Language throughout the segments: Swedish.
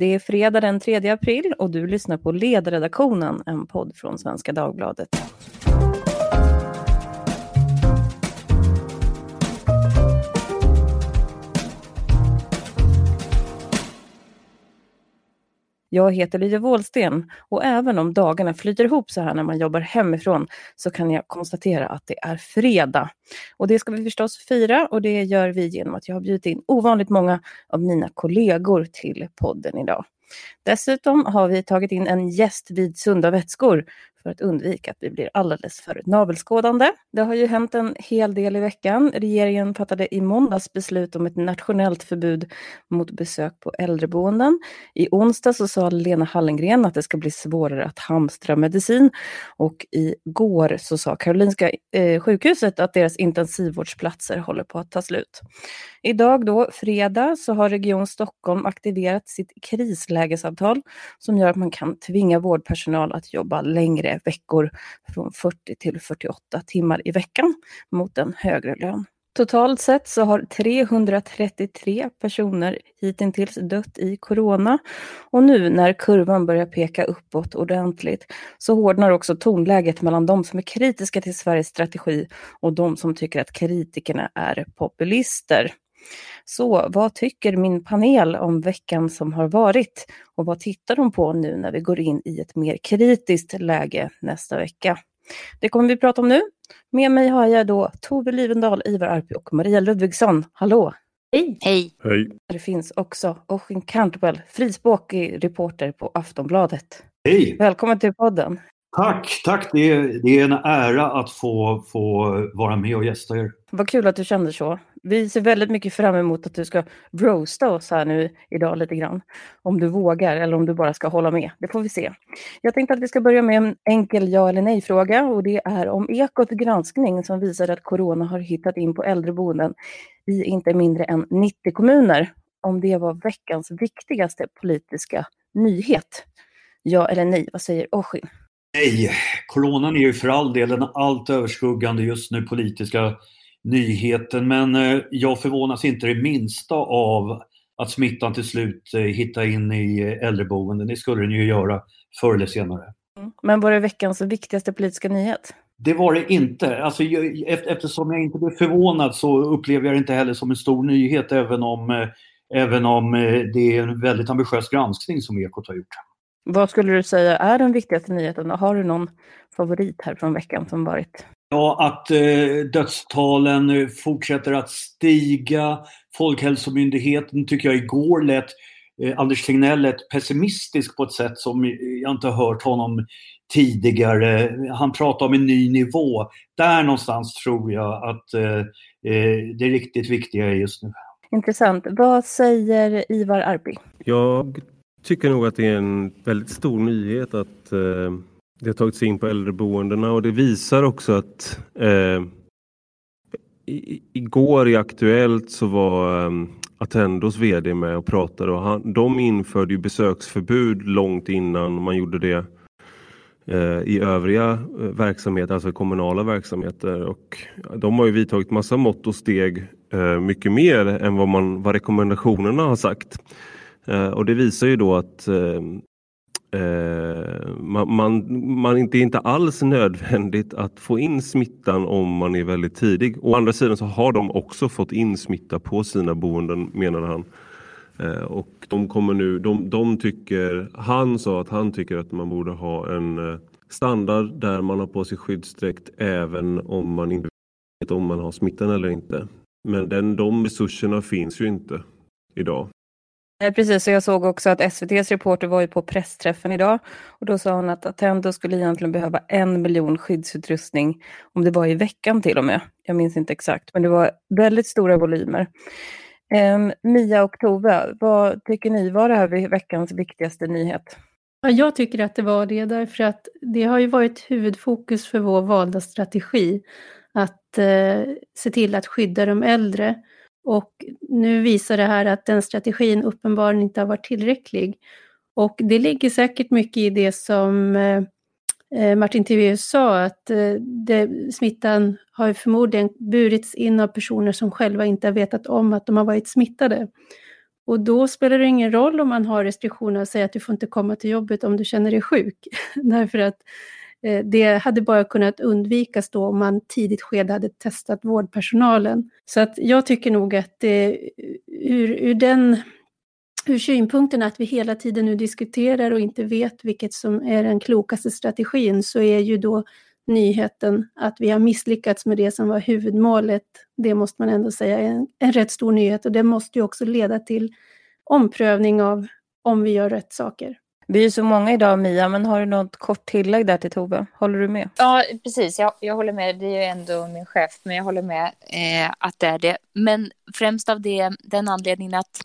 Det är fredag den 3 april och du lyssnar på Ledredaktionen, en podd från Svenska Dagbladet. Jag heter Lydia Wåhlsten och även om dagarna flyter ihop så här när man jobbar hemifrån så kan jag konstatera att det är fredag. Och det ska vi förstås fira och det gör vi genom att jag har bjudit in ovanligt många av mina kollegor till podden idag. Dessutom har vi tagit in en gäst vid Sunda vätskor för att undvika att vi blir alldeles för navelskådande. Det har ju hänt en hel del i veckan. Regeringen fattade i måndags beslut om ett nationellt förbud mot besök på äldreboenden. I onsdag så sa Lena Hallengren att det ska bli svårare att hamstra medicin och igår så sa Karolinska eh, sjukhuset att deras intensivvårdsplatser håller på att ta slut. Idag då, fredag, så har Region Stockholm aktiverat sitt krislägesavtal som gör att man kan tvinga vårdpersonal att jobba längre veckor från 40 till 48 timmar i veckan mot en högre lön. Totalt sett så har 333 personer hittills dött i corona och nu när kurvan börjar peka uppåt ordentligt så hårdnar också tonläget mellan de som är kritiska till Sveriges strategi och de som tycker att kritikerna är populister. Så vad tycker min panel om veckan som har varit? Och vad tittar de på nu när vi går in i ett mer kritiskt läge nästa vecka? Det kommer vi prata om nu. Med mig har jag då Tove Livendal, Ivar Arpi och Maria Ludvigsson. Hallå! Hej! Hej! Hej! Det finns också Oshin Cantwell, frispråkig reporter på Aftonbladet. Hej! Välkommen till podden! Tack, tack. Det är, det är en ära att få, få vara med och gästa er. Vad kul att du kände så. Vi ser väldigt mycket fram emot att du ska roasta oss här nu idag lite grann. Om du vågar eller om du bara ska hålla med. Det får vi se. Jag tänkte att vi ska börja med en enkel ja eller nej-fråga och det är om Ekot granskning som visar att corona har hittat in på äldreboenden i inte mindre än 90 kommuner. Om det var veckans viktigaste politiska nyhet. Ja eller nej, vad säger Oshin? Nej, coronan är ju för all del den allt överskuggande just nu politiska nyheten men eh, jag förvånas inte det minsta av att smittan till slut eh, hittar in i äldreboenden. Det skulle den ju göra förr eller senare. Mm. Men var det veckans viktigaste politiska nyhet? Det var det inte. Alltså, eftersom jag inte blev förvånad så upplever jag det inte heller som en stor nyhet även om, eh, även om det är en väldigt ambitiös granskning som Ekot har gjort. Vad skulle du säga är den viktigaste nyheten? Har du någon favorit här från veckan som varit? Ja, att eh, dödstalen fortsätter att stiga. Folkhälsomyndigheten tycker jag igår lät eh, Anders Tegnell lät pessimistisk på ett sätt som jag inte hört honom tidigare. Han pratar om en ny nivå. Där någonstans tror jag att eh, eh det riktigt viktiga är just nu. Intressant. Vad säger Ivar Arpi? Jag tycker nog att det är en väldigt stor nyhet att eh, det har tagit sig in på äldreboendena och det visar också att eh, i, igår i Aktuellt så var eh, Attendos VD med och pratade och han, de införde ju besöksförbud långt innan man gjorde det eh, i övriga eh, verksamheter, alltså kommunala verksamheter. Och de har ju vidtagit massa mått och steg, eh, mycket mer än vad, man, vad rekommendationerna har sagt. Eh, och det visar ju då att ehm, eh, eh, man, man, det inte inte alls nödvändigt att få in smittan om man är väldigt tidig. Å andra sidan så har de också fått in smitta på sina boenden menade han. Eh, och de kommer nu, de, de tycker, han sa att han tycker att man borde ha en eh, standard där man har på sig skyddsdräkt även om man inte vet om man har smittan eller inte. Men den, de resurserna finns ju inte idag. Eh, precis, och jag såg också att SVTs reporter var ju på pressträffen idag och då sa hon att Attendo skulle egentligen behöva en miljon skyddsutrustning om det var i veckan till och med. Jag minns inte exakt, men det var väldigt stora volymer. Um, Mia och Tove, vad tycker ni var det här veckans viktigaste nyhet? Ja, jag tycker att det var det därför att det har ju varit huvudfokus för vår valda strategi att eh, se till att skydda de äldre och nu visar det här att den strategin uppenbarligen inte har varit tillräcklig. Och det ligger säkert mycket i det som eh, eh, Martin Tivéus sa, att eh, det, smittan har förmodligen burits in av personer som själva inte har vetat om att de har varit smittade. Och då spelar det ingen roll om man har restriktioner och säger att du får inte komma till jobbet om du känner dig sjuk. Därför att eh, Eh, det hade bara kunnat undvikas då om man tidigt skede hade testat vårdpersonalen. Så att jag tycker nog att det, ur, ur den ur synpunkten att vi hela tiden nu diskuterar och inte vet vilket som är den klokaste strategin så är ju då nyheten att vi har misslyckats med det som var huvudmålet. Det måste man ändå säga är en, en rätt stor nyhet och det måste ju också leda till omprövning av om vi gör rätt saker. Vi är så många idag Mia, men har du något kort tillägg där till Tove? Håller du med? Ja, precis. Jag, jag håller med. Det är ju ändå min chef, men jag håller med eh, att det är det. Men främst av det, den anledningen att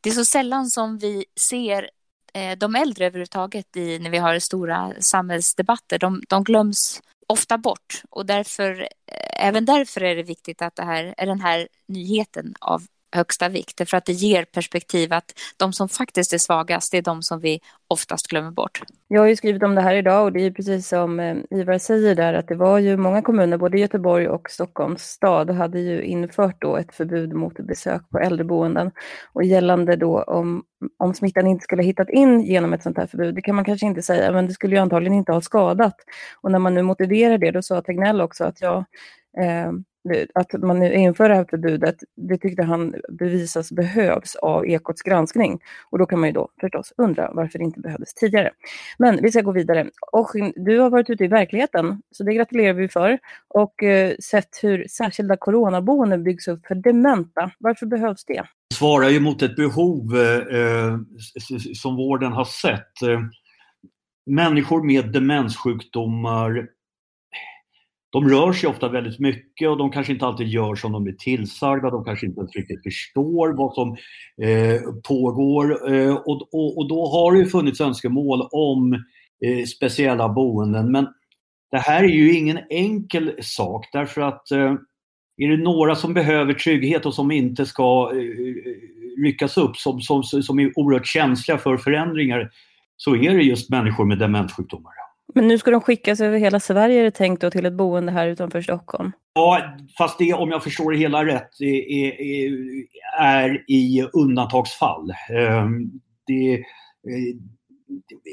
det är så sällan som vi ser eh, de äldre överhuvudtaget i, när vi har stora samhällsdebatter. De, de glöms ofta bort och därför, eh, även därför är det viktigt att det här är den här nyheten av högsta vikt, för att det ger perspektiv att de som faktiskt är svagast, det är de som vi oftast glömmer bort. Jag har ju skrivit om det här idag och det är precis som eh, Ivar säger där att det var ju många kommuner, både Göteborg och Stockholms stad, hade ju infört då ett förbud mot besök på äldreboenden och gällande då om, om smittan inte skulle ha hittat in genom ett sånt här förbud, det kan man kanske inte säga, men det skulle ju antagligen inte ha skadat. Och när man nu motiverar det, då sa Tegnell också att ja, eh, att man nu inför det här förbudet, det tyckte han bevisas behövs av Ekots granskning. Och då kan man ju då förstås undra varför det inte behövdes tidigare. Men vi ska gå vidare. Och du har varit ute i verkligheten, så det gratulerar vi för. Och eh, sett hur särskilda coronaboenden byggs upp för dementa. Varför behövs det? Det Svarar ju mot ett behov eh, eh som vården har sett. Eh, människor med demenssjukdomar de rör sig ofta väldigt mycket och de kanske inte alltid gör som de blir tillsagda. De kanske inte ens riktigt förstår vad som eh, pågår. Eh, och, och, och, då har det funnits önskemål om eh, speciella boenden. Men det här är ju ingen enkel sak därför att eh, är det några som behöver trygghet och som inte ska eh, ryckas upp, som, som, som är oerhört känsliga för förändringar, så är det just människor med demenssjukdomar. Men nu ska de skickas över hela Sverige är det tänkt då, till ett boende här utanför Stockholm? Ja, fast det om jag förstår det hela rätt är, är, är i undantagsfall. Ehm, det, eh,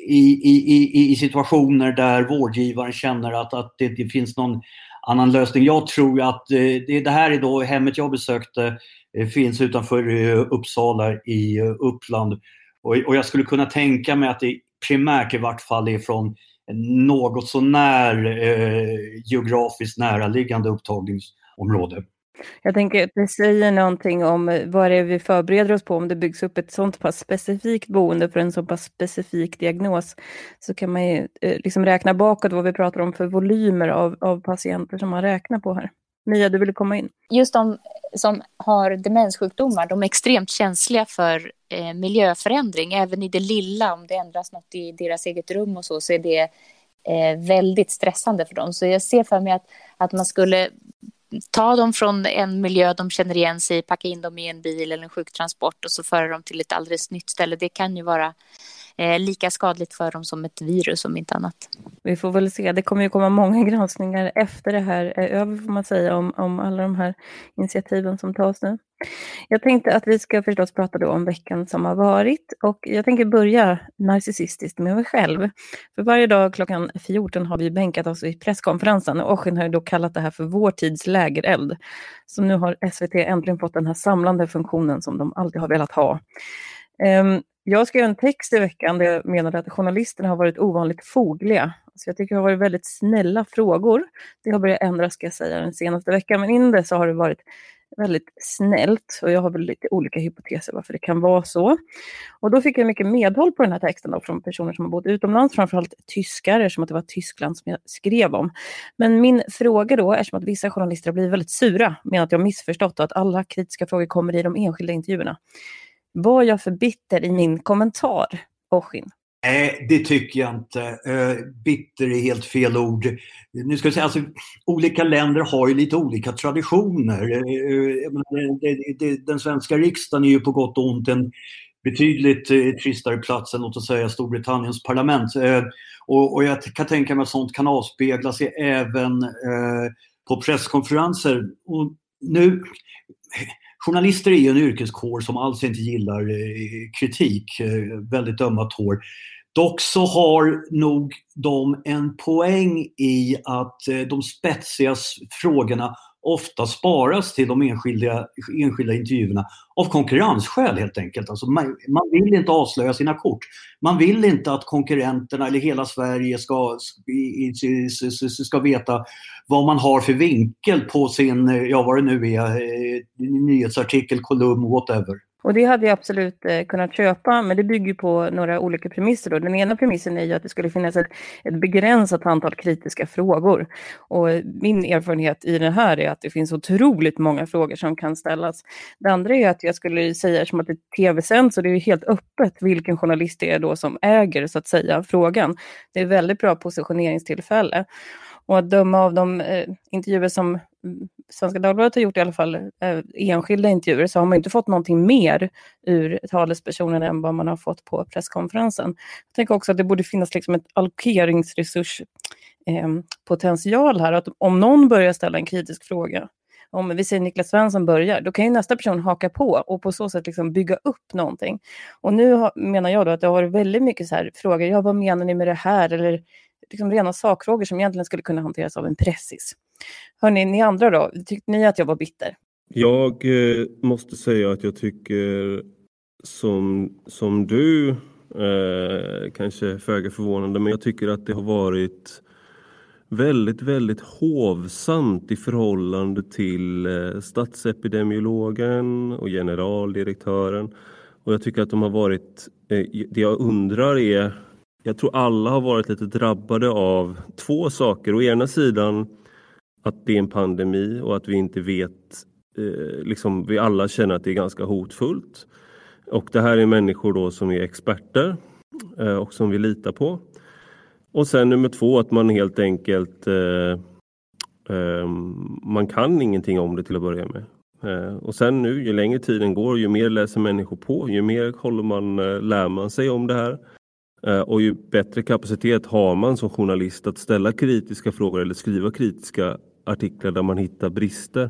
i, i, i, i situationer där vårdgivaren känner att, att det inte finns någon annan lösning. Jag tror att eh, det, det här är då hemmet jag besökte eh, finns utanför Uppsala i Uppland. Och, och jag skulle kunna tänka mig att det primärt i vart fall är från något sånär eh, geografiskt näraliggande upptagningsområde. Jag tänker att det säger någonting om vad det är vi förbereder oss på. Om det byggs upp ett sånt pass specifikt boende för en så pass specifik diagnos så kan man ju eh, liksom räkna bakåt vad vi pratar om för volymer av, av patienter som man räknar på här. Mia, du ville komma in. Just de som har demenssjukdomar, de är extremt känsliga för eh, miljöförändring, även i det lilla. Om det ändras något i deras eget rum och så, så är det eh, väldigt stressande för dem. Så jag ser för mig att, att man skulle ta dem från en miljö de känner igen sig i, packa in dem i en bil eller en sjuktransport och så föra dem till ett alldeles nytt ställe. Det kan ju vara eh, lika skadligt för dem som ett virus om inte annat. Vi får väl se. Det kommer ju komma många granskningar efter det här är över får man säga om, om alla de här initiativen som tas nu. Jag tänkte att vi ska förstås prata då om veckan som har varit och jag tänker börja narcissistiskt med mig själv. För varje dag klockan 14 har vi bänkat oss i presskonferensen och Oisin har ju då kallat det här för vår tids lägereld. Så nu har SVT äntligen fått den här samlande funktionen som de alltid har velat ha. Um, jag skrev en text i veckan där jag menade att journalisterna har varit ovanligt fogliga. Så jag tycker det har varit väldigt snälla frågor. Det har börjat ändras ska jag säga den senaste veckan, men innan dess har det varit väldigt snällt och jag har väl lite olika hypoteser varför det kan vara så. Och då fick jag mycket medhåll på den här texten då, från personer som har bott utomlands, framförallt tyskar, eftersom att det var Tyskland som jag skrev om. Men min fråga då, eftersom att vissa journalister har blivit väldigt sura, med att jag missförstått och att alla kritiska frågor kommer i de enskilda intervjuerna. Var jag för bitter i min kommentar, Oshin? Nej, det tycker jag inte. Eh, bitter är helt fel ord. Nu ska jag säga, alltså, olika länder har ju lite olika traditioner. Eh, eh, den svenska riksdagen är ju på gott och ont en betydligt tristare plats än låt oss säga Storbritanniens parlament. Och, jag kan tänka mig att sånt kan avspegla sig även på presskonferenser. Och nu journalister är ju en yrkeskår som alls inte gillar eh, kritik, eh, väldigt ömma tår. Dock så har nog de en poäng i att eh, de spetsiga frågorna ofta sparas till de enskilda, enskilda intervjuerna av konkurrensskäl helt enkelt. Alltså man, man, vill inte avslöja sina kort. Man vill inte att konkurrenterna eller hela Sverige ska, ska veta vad man har för vinkel på sin, ja vad det nu är, eh, nyhetsartikel, kolumn, whatever. Och det hade jag absolut eh, kunnat köpa, men det bygger på några olika premisser. Då. Den ena premissen är ju att det skulle finnas ett, ett begränsat antal kritiska frågor. Och min erfarenhet i det här är att det finns otroligt många frågor som kan ställas. Det andra är att jag skulle säga som att det är tv-sänds så det är helt öppet vilken journalist det är då som äger så att säga frågan. Det är väldigt bra positioneringstillfälle. Och att döma av de eh, intervjuer som Svenska Dagbladet har gjort i alla fall, eh, enskilda intervjuer, så har man inte fått någonting mer ur talespersonen än vad man har fått på presskonferensen. Jag tänker också att det borde finnas liksom ett allokeringsresurspotential ehm, eh, här, att om någon börjar ställa en kritisk fråga, om vi säger Niklas Svensson börjar, då kan ju nästa person haka på och på så sätt liksom bygga upp någonting. Och nu har, menar jag då att det har varit väldigt mycket så här frågor, ja vad menar ni med det här? Eller liksom rena sakfrågor som egentligen skulle kunna hanteras av en pressis. Hörni, ni andra då, tyckte ni att jag var bitter? Jag eh, måste säga att jag tycker som, som du, eh, kanske föga förvånande, men jag tycker att det har varit väldigt, väldigt hovsamt i förhållande till eh, statsepidemiologen och generaldirektören. Och jag tycker att de har varit, eh, det jag undrar är jag tror alla har varit lite drabbade av två saker. Å ena sidan att det är en pandemi och att vi inte vet, eh, liksom vi alla känner att det är ganska hotfullt. Och det här är människor då som är experter eh, och som vi litar på. Och sen nummer två att man helt enkelt eh, eh man kan ingenting om det till att börja med. Eh, och sen nu, ju längre tiden går, ju mer läser människor på, ju mer håller man, eh, lär man sig om det här. Eh, och ju bättre kapacitet har man som journalist att ställa kritiska frågor eller skriva kritiska artiklar där man hittar brister.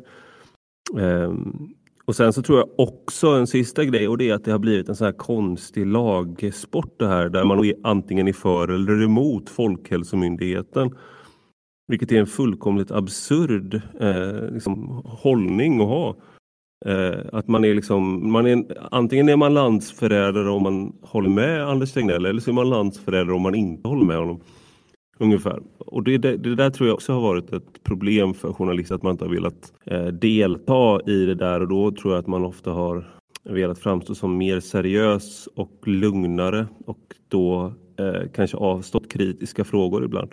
Ehm, och sen så tror jag också en sista grej och det är att det har blivit en sån här konstig lagsport det här där man antingen är för eller emot Folkhälsomyndigheten. Vilket är en fullkomligt absurd eh, liksom, hållning att ha. Eh, att man är liksom, man är, antingen är man landsförrädare om man håller med Anders Tegnell eller så är man landsförrädare om man inte håller med honom. Ungefär. Och det, det, det, där tror jag också har varit ett problem för journalister att man inte har velat eh, delta i det där och då tror jag att man ofta har velat framstå som mer seriös och lugnare och då eh, kanske avstått kritiska frågor ibland.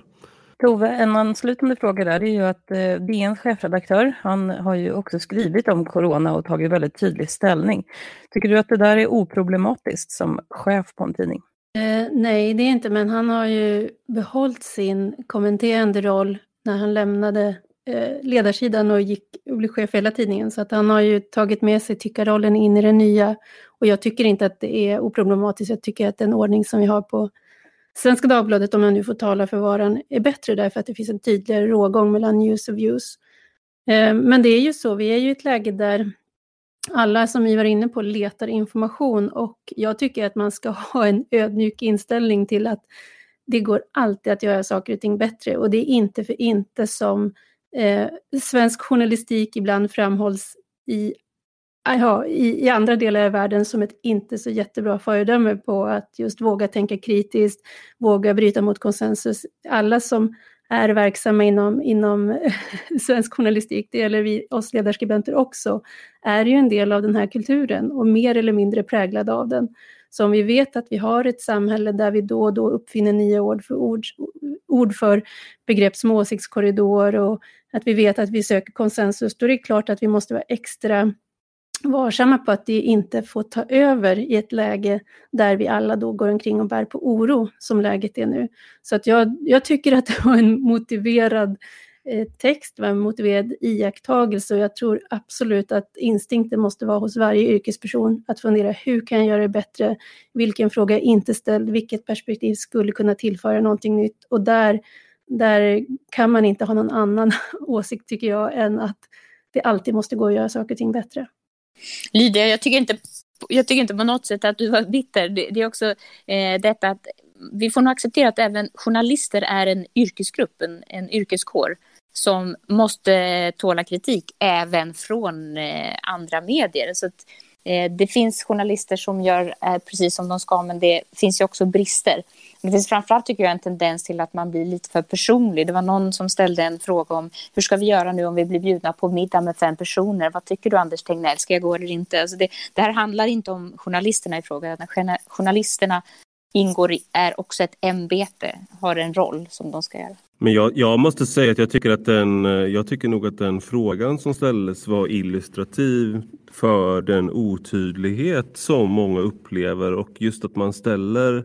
Tove, en anslutande fråga där är ju att eh, DNs chefredaktör, han har ju också skrivit om corona och tagit väldigt tydlig ställning. Tycker du att det där är oproblematiskt som chef på en tidning? Eh, nej, det är inte, men han har ju behållit sin kommenterande roll när han lämnade eh, ledarsidan och gick och blev chef för hela tidningen. Så att han har ju tagit med sig tyckarrollen in i det nya. Och jag tycker inte att det är oproblematiskt. Jag tycker att den ordning som vi har på Svenska Dagbladet, om jag nu får tala för varan, är bättre därför att det finns en tydligare rågång mellan news och views. Eh, men det är ju så, vi är ju i ett läge där alla som vi var inne på letar information och jag tycker att man ska ha en ödmjuk inställning till att det går alltid att göra saker och ting bättre och det är inte för inte som eh, svensk journalistik ibland framhålls i aha, i, i, andra delar av världen som ett inte så jättebra föredöme på att just våga tänka kritiskt, våga bryta mot konsensus. Alla som är verksamma inom, inom svensk journalistik, det gäller vi, oss ledarskribenter också, är ju en del av den här kulturen och mer eller mindre präglade av den. Så om vi vet att vi har ett samhälle där vi då och då uppfinner nya ord för, ord, ord för begrepp som åsiktskorridor och att vi vet att vi söker konsensus, då är det klart att vi måste vara extra varsamma på att det inte får ta över i ett läge där vi alla då går omkring och bär på oro som läget är nu. Så att jag, jag tycker att det var en motiverad eh, text, var en motiverad iakttagelse och jag tror absolut att instinkten måste vara hos varje yrkesperson att fundera hur kan jag göra det bättre? Vilken fråga är inte ställd? Vilket perspektiv skulle kunna tillföra någonting nytt? Och där, där kan man inte ha någon annan åsikt tycker jag än att det alltid måste gå att göra saker och ting bättre. Lydia, jag tycker inte jag tycker inte på något sätt att du var bitter. Det, det är också eh, detta att vi får nog acceptera att även journalister är en yrkesgrupp, en, en yrkeskår som måste tåla kritik även från eh, andra medier. Så att, eh, Eh, det finns journalister som gör eh, precis som de ska, men det finns ju också brister. Det finns framförallt tycker jag en tendens till att man blir lite för personlig. Det var någon som ställde en fråga om hur ska vi göra nu om vi blir bjudna på middag med fem personer? Vad tycker du Anders Tegnell, ska jag gå eller inte? Alltså det, det här handlar inte om journalisterna i fråga. Journalisterna ingår i, är också ett ämbete, har en roll som de ska göra. Men jag, jag, måste säga att jag tycker att den, eh, jag tycker nog att den frågan som ställdes var illustrativ för den otydlighet som många upplever och just att man ställer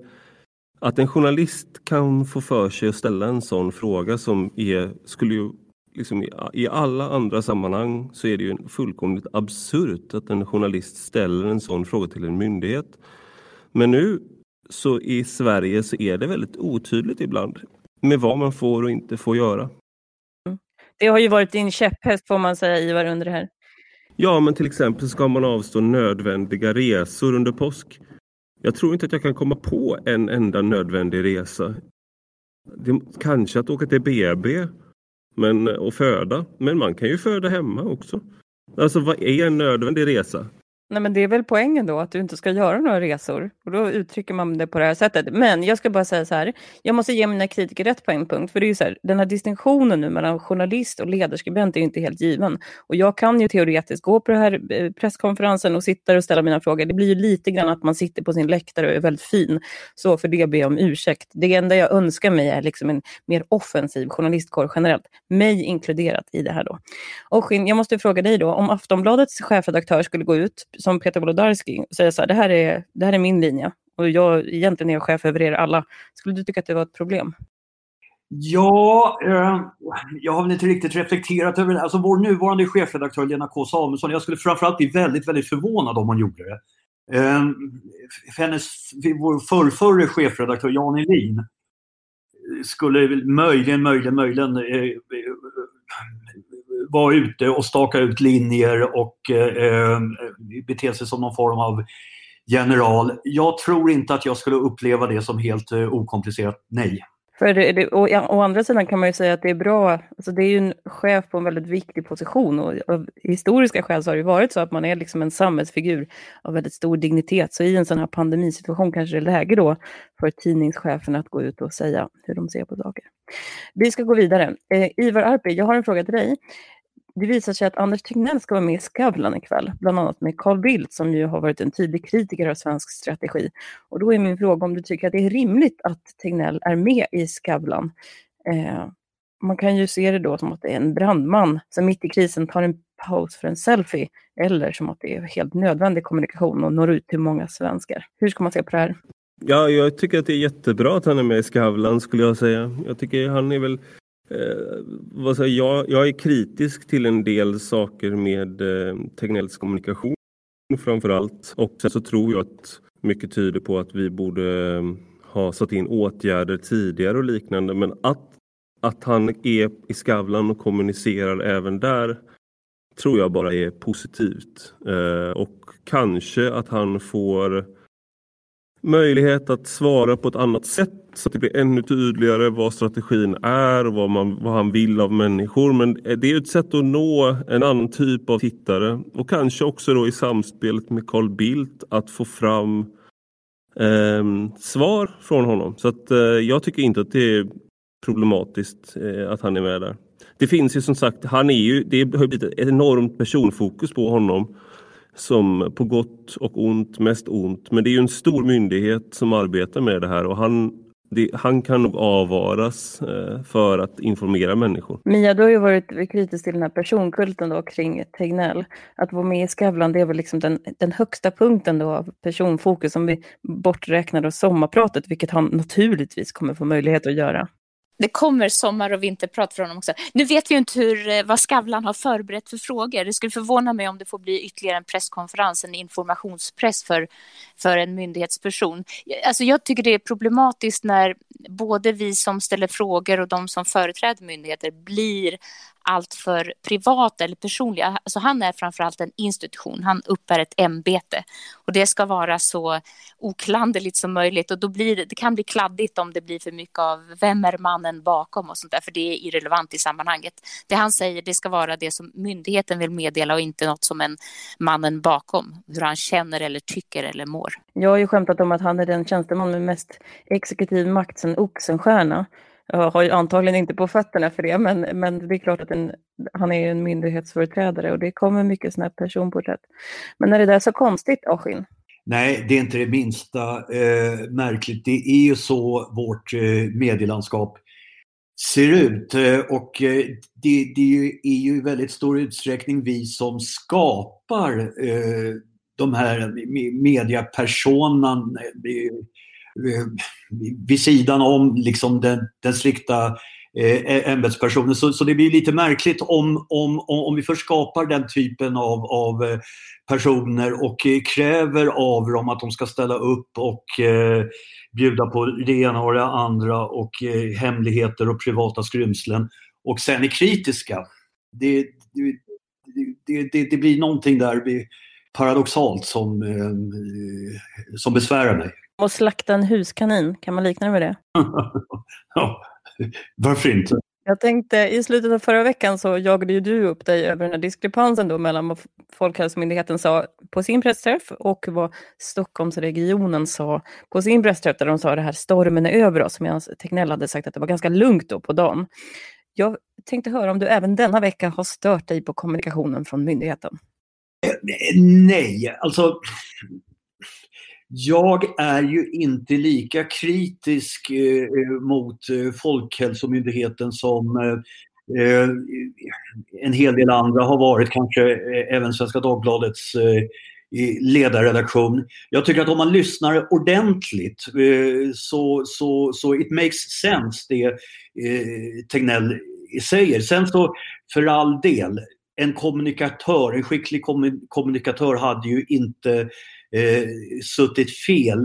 att en journalist kan få för sig att ställa en sån fråga som är, skulle ju liksom i alla andra sammanhang så är det ju fullkomligt absurt att en journalist ställer en sån fråga till en myndighet. Men nu så i Sverige så är det väldigt otydligt ibland med vad man får och inte får göra. Det har ju varit din käpphäst får man säga Ivar under det här. Ja, men till exempel ska man avstå nödvändiga resor under påsk. Jag tror inte att jag kan komma på en enda nödvändig resa. Det, kanske att åka till BB men, och föda, men man kan ju föda hemma också. Alltså vad är en nödvändig resa? Nej, men det är väl poängen då, att du inte ska göra några resor. Och då uttrycker man det på det här sättet. Men jag ska bara säga så här, jag måste ge mina kritiker rätt på en punkt. För det är ju så här, den här distinktionen nu mellan journalist och ledarskribent är inte helt given. Och jag kan ju teoretiskt gå på den här eh, presskonferensen och sitta och ställa mina frågor. Det blir ju lite grann att man sitter på sin läktare och är väldigt fin. Så för det ber jag om ursäkt. Det enda jag önskar mig är liksom en mer offensiv journalistkår generellt. Mig inkluderat i det här då. Och jag måste fråga dig då, om Aftonbladets chefredaktör skulle gå ut som Peter Wolodarski och säga så här, det här, är, det här är min linje och jag egentligen är jag chef över er alla. Skulle du tycka att det var ett problem? Ja, eh, jag har väl inte riktigt reflekterat över det. Alltså vår nuvarande chefredaktör Lena K Samuelsson, jag skulle framförallt bli väldigt, väldigt förvånad om hon gjorde det. Eh, hennes, vår förrförre chefredaktör Jan Elin skulle möjligen, möjligen, möjligen eh, eh vara ute och staka ut linjer och eh, eh, bete sig som någon form av general. Jag tror inte att jag skulle uppleva det som helt eh, okomplicerat nej. För det, å, å, andra sidan kan man ju säga att det är bra, alltså det är ju en chef på en väldigt viktig position och av historiska skäl så har det varit så att man är liksom en samhällsfigur av väldigt stor dignitet. Så i en sån här pandemisituation kanske det är läge då för tidningschefen att gå ut och säga hur de ser på saker. Vi ska gå vidare. Eh, Ivar Arpi, jag har en fråga till dig det visar sig att Anders Tegnell ska vara med i Skavlan ikväll, bland annat med Carl Bildt som ju har varit en tydlig kritiker av svensk strategi. Och då är min fråga om du tycker att det är rimligt att Tegnell är med i Skavlan. Eh, man kan ju se det då som att det är en brandman som mitt i krisen tar en paus för en selfie, eller som att det är helt nödvändig kommunikation och når ut till många svenskar. Hur ska man se på det här? Ja, jag tycker att det är jättebra att han är med i Skavlan skulle jag säga. Jag tycker han är väl Eh, vad säger jag, jag är kritisk till en del saker med eh, Tegnells kommunikation framför allt. Och sen så tror jag att mycket tyder på att vi borde eh, ha satt in åtgärder tidigare och liknande. Men att, att han är i Skavlan och kommunicerar även där tror jag bara är positivt. Eh, och kanske att han får möjlighet att svara på ett annat sätt så att det blir ännu tydligare vad strategin är och vad, man, vad han vill av människor. Men eh, det är ett sätt att nå en annan typ av tittare och kanske också då i samspelet med Carl Bildt att få fram eh, svar från honom. Så att eh, jag tycker inte att det är problematiskt eh, att han är med där. Det finns ju som sagt, han är ju, det har blivit ett enormt personfokus på honom som på gott och ont, mest ont. Men det är ju en stor myndighet som arbetar med det här och han, det, han kan nog avvaras eh, för att informera människor. Mia, du har ju varit kritisk till den här personkulten då kring Tegnell. Att vara med i Skavlan, det är väl liksom den, den högsta punkten då av personfokus som vi borträknar då sommarpratet, vilket han naturligtvis kommer få möjlighet att göra det kommer sommar och vinterprat från honom också. Nu vet vi ju inte hur, eh, vad Skavlan har förberett för frågor. Det skulle förvåna mig om det får bli ytterligare en presskonferens, en informationspress för, för en myndighetsperson. Alltså jag tycker det är problematiskt när både vi som ställer frågor och de som företräder myndigheter blir allt för privata eller personliga. Alltså han är framförallt en institution, han uppbär ett ämbete och det ska vara så oklanderligt som möjligt och då blir det, det kan bli kladdigt om det blir för mycket av vem är mannen bakom och sånt där, för det är irrelevant i sammanhanget. Det han säger, det ska vara det som myndigheten vill meddela och inte något som en mannen bakom, hur han känner eller tycker eller mår. Jag har ju skämtat om att han är den tjänsteman med mest exekutiv makt sen Oxenstierna. Jag har ju antagligen inte på fötterna för det, men, men det är klart att en, han är en myndighetsföreträdare och det kommer mycket sådana här personporträtt. Men är det där så konstigt, Askin? Nej, det är inte det minsta eh, märkligt. Det är ju så vårt eh, medielandskap ser ut. Eh, och eh, det, det, är ju i väldigt stor utsträckning vi som skapar eh, de här mediapersonan eh, vid sidan om liksom den, den strikta eh, ämbetspersonen. Så, så det blir lite märkligt om, om, om vi först skapar den typen av, av eh, personer och eh, kräver av dem att de ska ställa upp och eh, bjuda på det ena och det andra och eh, hemligheter och privata skrymslen och sen är kritiska. Det, det, det, det blir någonting där paradoxalt som, eh, som besvärar mig. Och slakta en huskanin, kan man likna det med det? ja, varför inte? Jag tänkte, i slutet av förra veckan så jagade ju du upp dig över den här diskrepansen då mellan vad Folkhälsomyndigheten sa på sin pressträff och vad Stockholmsregionen sa på sin pressträff där de sa det här stormen är över oss medan Tegnell hade sagt att det var ganska lugnt då på dagen. Jag tänkte höra om du även denna vecka har stört dig på kommunikationen från myndigheten? Eh, nej, alltså jag är ju inte lika kritisk eh, eh mot eh, Folkhälsomyndigheten som eh, eh, en hel del andra har varit, kanske eh, även Svenska Dagbladets eh, ledarredaktion. Jag tycker att om man lyssnar ordentligt eh, så, så, så it makes sense det eh, Tegnell säger. Sen så för all del, en kommunikatör, en skicklig kommunikatör hade ju inte eh, suttit fel.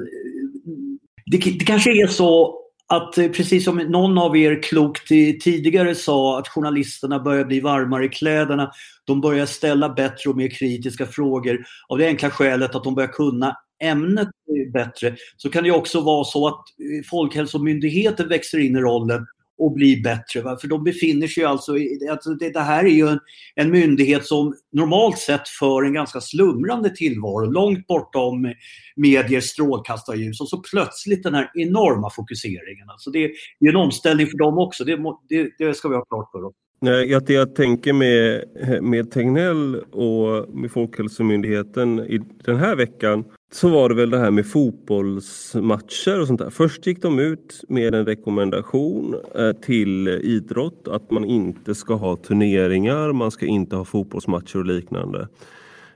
Det, det kanske är så att eh, precis som någon av er klokt tidigare sa att journalisterna börjar bli varmare i kläderna. De börjar ställa bättre och mer kritiska frågor av det enkla skälet att de börjar kunna ämnet bättre. Så kan det också vara så att eh, Folkhälsomyndigheten växer in i rollen och bli bättre. Va? För de befinner sig alltså, i, alltså det, det, här är ju en, en, myndighet som normalt sett för en ganska slumrande tillvaro, långt bortom mediers strålkastarljus och så plötsligt den här enorma fokuseringen. Alltså det, det är en omställning för dem också, det, det, det ska vi ha klart för oss. Nej, att jag tänker med, med Tegnell och med Folkhälsomyndigheten i den här veckan så var det väl det här med fotbollsmatcher och sånt där. Först gick de ut med en rekommendation eh, till idrott att man inte ska ha turneringar, man ska inte ha fotbollsmatcher och liknande.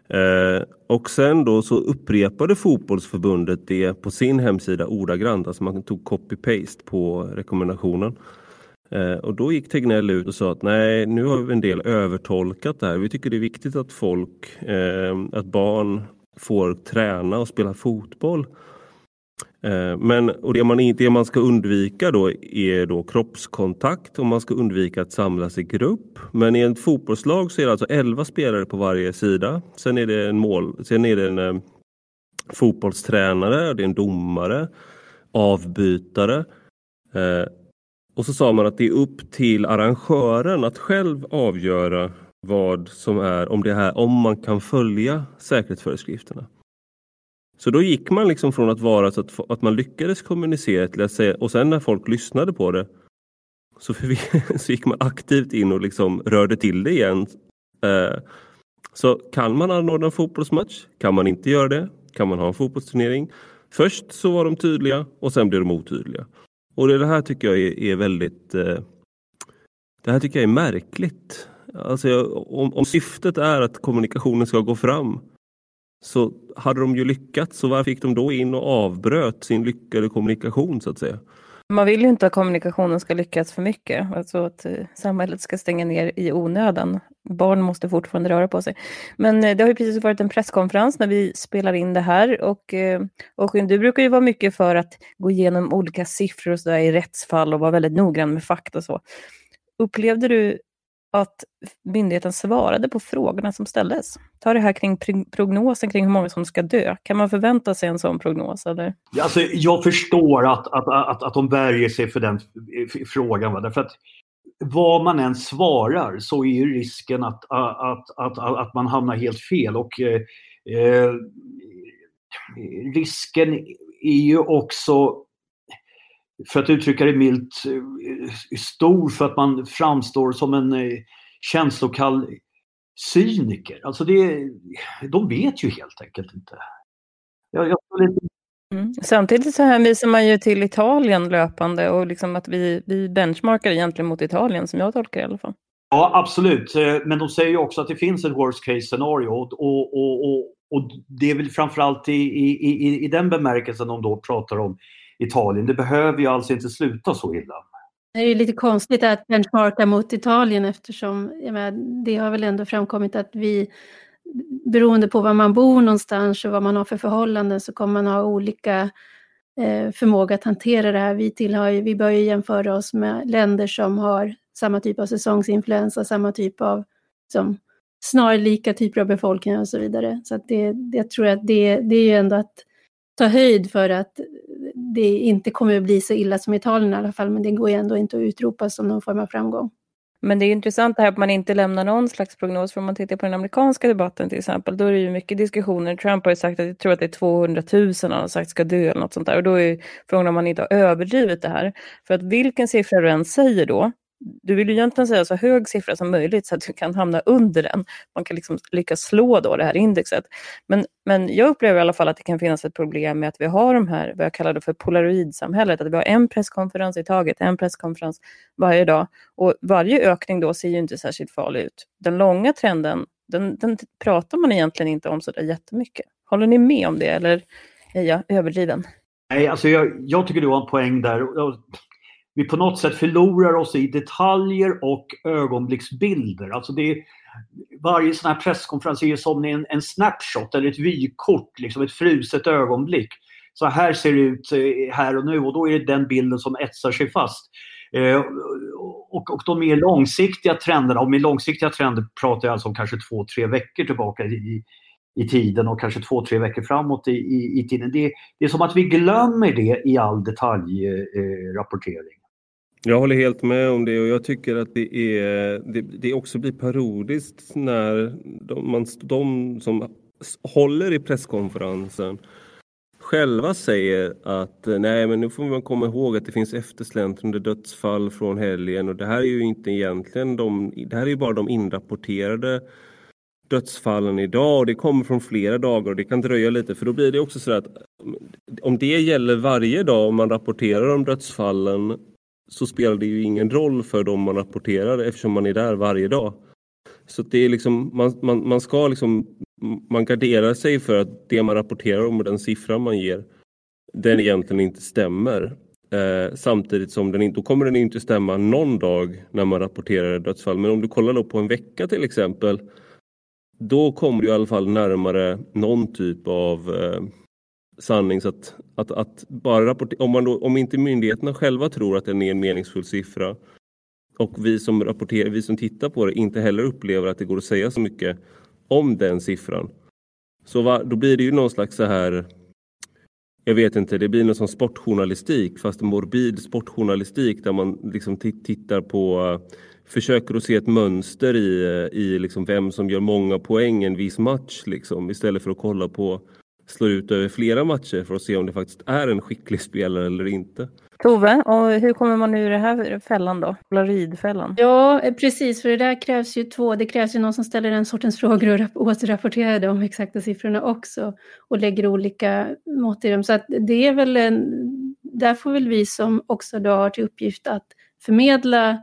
Eh, och sen då så upprepade fotbollsförbundet det på sin hemsida ordagrant, alltså man tog copy-paste på rekommendationen. Eh, och då gick Tegnell ut och sa att nej, nu har vi en del övertolkat det här. Vi tycker det är viktigt att folk, eh, att barn får träna och spela fotboll. Eh, men och det, man, det man ska undvika då är då kroppskontakt och man ska undvika att samlas i grupp. Men i ett fotbollslag så är det alltså 11 spelare på varje sida. Sen är det en, mål, sen är det en eh, fotbollstränare, det är en domare, avbytare. Eh, och så sa man att det är upp till arrangören att själv avgöra vad som är, om det här, om man kan följa säkerhetsföreskrifterna. Så då gick man liksom från att vara så att, att man lyckades kommunicera till att säga, och sen när folk lyssnade på det så, så gick man aktivt in och liksom rörde till det igen. Eh, så kan man anordna en fotbollsmatch? Kan man inte göra det? Kan man ha en fotbollsturnering? Först så var de tydliga och sen blev de otydliga. Och det här tycker jag är, är väldigt eh, det här tycker jag är märkligt. Alltså, om, om syftet är att kommunikationen ska gå fram så hade de ju lyckats. Så varför gick de då in och avbröt sin lyckade kommunikation så att säga? Man vill ju inte att kommunikationen ska lyckas för mycket, alltså att eh, samhället ska stänga ner i onödan. Barn måste fortfarande röra på sig. Men eh, det har ju precis varit en presskonferens när vi spelar in det här och, eh, och du brukar ju vara mycket för att gå igenom olika siffror och så där i rättsfall och vara väldigt noggrann med fakta och så. Upplevde du att myndigheten svarade på frågorna som ställdes? Ta det här kring prognosen kring hur många som ska dö. Kan man förvänta sig en sån prognos? Eller? Alltså, jag förstår att, att, att, att de värjer sig för den frågan. Va? Därför att vad man än svarar så är ju risken att, att, att, att, man hamnar helt fel. Och eh, eh risken är ju också för att uttrycka det milt, eh, stor för att man framstår som en eh, känslokall cyniker. Alltså det, de vet ju helt enkelt inte. Jag, jag mm. Samtidigt så hänvisar man ju till Italien löpande och liksom att vi, vi benchmarkar egentligen mot Italien som jag tolkar i alla fall. Ja, absolut. Eh, men de säger ju också att det finns ett worst case scenario och, och, och, och det är väl framförallt i, i, i, i den bemärkelsen de då pratar om Italien. Det behöver ju alltså inte sluta så illa. Det är lite konstigt att benchmarka mot Italien eftersom menar, det har väl ändå framkommit att vi beroende på var man bor någonstans och vad man har för förhållanden så kommer man ha olika eh, förmåga att hantera det här. Vi, tillhör, vi bör ju jämföra oss med länder som har samma typ av säsongsinfluensa, samma typ av som snarlika typer av befolkningar och så vidare. Så att det, jag tror att det, det är ju ändå att ta höjd för att det inte kommer att bli så illa som Italien i alla fall, men det går ju ändå inte att utropa som någon form av framgång. Men det är intressant det här att man inte lämnar någon slags prognos. För om man tittar på den amerikanska debatten till exempel, då är det ju mycket diskussioner. Trump har ju sagt att jag tror att det är 200 000 han har sagt ska dö eller något sånt där. Och då är frågan om man inte har överdrivit det här. För att vilken siffra du än säger då, du vill ju egentligen säga så hög siffra som möjligt så att du kan hamna under den. Man kan liksom lyckas slå då det här indexet. Men, men jag upplever i alla fall att det kan finnas ett problem med att vi har de här, vad jag kallar det för polaroidsamhället, att vi har en presskonferens i taget, en presskonferens varje dag. Och varje ökning då ser ju inte särskilt farlig ut. Den långa trenden, den, den pratar man egentligen inte om så där jättemycket. Håller ni med om det eller är jag överdriven? Nej, alltså jag, jag tycker du har en poäng där vi på något sätt förlorar oss i detaljer och ögonblicksbilder. Alltså det är, varje sån här presskonferens är som en, en snapshot eller ett vykort, liksom ett fruset ögonblick. Så här ser det ut eh, här och nu och då är det den bilden som etsar sig fast. Eh, och, och de mer långsiktiga trenderna, och med långsiktiga trender pratar jag alltså om kanske två, tre veckor tillbaka i, i tiden och kanske två, tre veckor framåt i, i, i tiden. Det, det, är som att vi glömmer det i all detaljrapportering. Eh, eh, jag håller helt med om det och jag tycker att det, är, det, det också blir parodiskt när de, man, de som håller i presskonferensen själva säger att nej men nu får man komma ihåg att det finns eftersläntrande dödsfall från helgen och det här är ju inte egentligen de, det här är ju bara de inrapporterade dödsfallen idag och det kommer från flera dagar och det kan dröja lite för då blir det också så att om det gäller varje dag om man rapporterar om dödsfallen så spelar det ju ingen roll för dem man rapporterar eftersom man är där varje dag. Så det är liksom, man, man, man ska liksom, man garderar sig för att det man rapporterar om och den siffran man ger, den egentligen inte stämmer. Eh, samtidigt som den inte, då kommer den inte stämma någon dag när man rapporterar dödsfall. Men om du kollar då på en vecka till exempel, då kommer du i alla fall närmare någon typ av eh, sanning. Så att, att, att bara rapportera, om, man då, om inte myndigheterna själva tror att det är en meningsfull siffra och vi som rapporterar, vi som tittar på det inte heller upplever att det går att säga så mycket om den siffran. Så va, då blir det ju någon slags så här jag vet inte, det blir någon som sportjournalistik fast morbid sportjournalistik där man liksom tittar på eh, försöker att se ett mönster i, eh, i liksom vem som gör många poäng en viss match liksom, istället för att kolla på slår ut över flera matcher för att se om det faktiskt är en skicklig spelare eller inte. Tove, och hur kommer man ur det här fällan då? Polaroidfällan? Ja, precis, för det där krävs ju två. Det krävs ju någon som ställer den sortens frågor och återrapporterar de exakta siffrorna också och lägger olika mått i dem. Så att det är väl en, där får väl vi som också då har till uppgift att förmedla eh,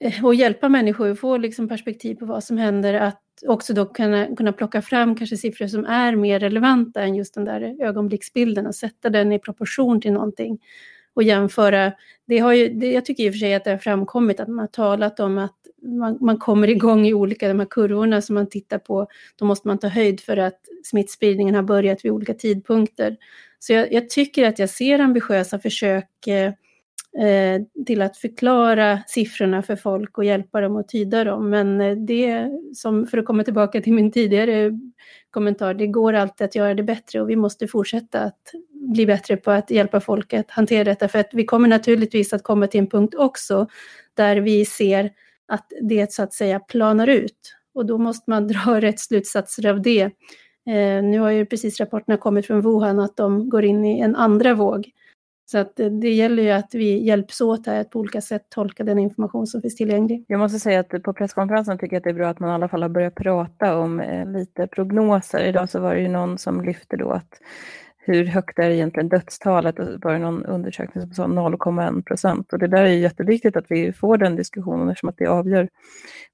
Eh, och hjälpa människor att få liksom perspektiv på vad som händer, att också då kunna, kunna plocka fram kanske siffror som är mer relevanta än just den där ögonblicksbilden och sätta den i proportion till någonting och jämföra. Det har ju, det, jag tycker i och för sig att det har framkommit att man har talat om att man, man kommer igång i olika, de här kurvorna som man tittar på, då måste man ta höjd för att smittspridningen har börjat vid olika tidpunkter. Så jag, jag tycker att jag ser ambitiösa försök eh, Eh, till att förklara siffrorna för folk och hjälpa dem att tyda dem. Men eh, det, som för att komma tillbaka till min tidigare kommentar, det går alltid att göra det bättre och vi måste fortsätta att bli bättre på att hjälpa folk att hantera detta. För att vi kommer naturligtvis att komma till en punkt också där vi ser att det så att säga planar ut. Och då måste man dra rätt slutsatser av det. Eh, nu har ju precis rapporterna kommit från Wuhan att de går in i en andra våg. Så att det gäller ju att vi hjälps åt här att på olika sätt tolka den information som finns tillgänglig. Jag måste säga att på presskonferensen tycker jag att det är bra att man i alla fall har börjat prata om eh, lite prognoser. Idag så var det ju någon som lyfte då att hur högt är egentligen dödstalet? Det var någon undersökning som sa 0,1 procent. Och det där är jätteviktigt att vi får den diskussionen eftersom att det avgör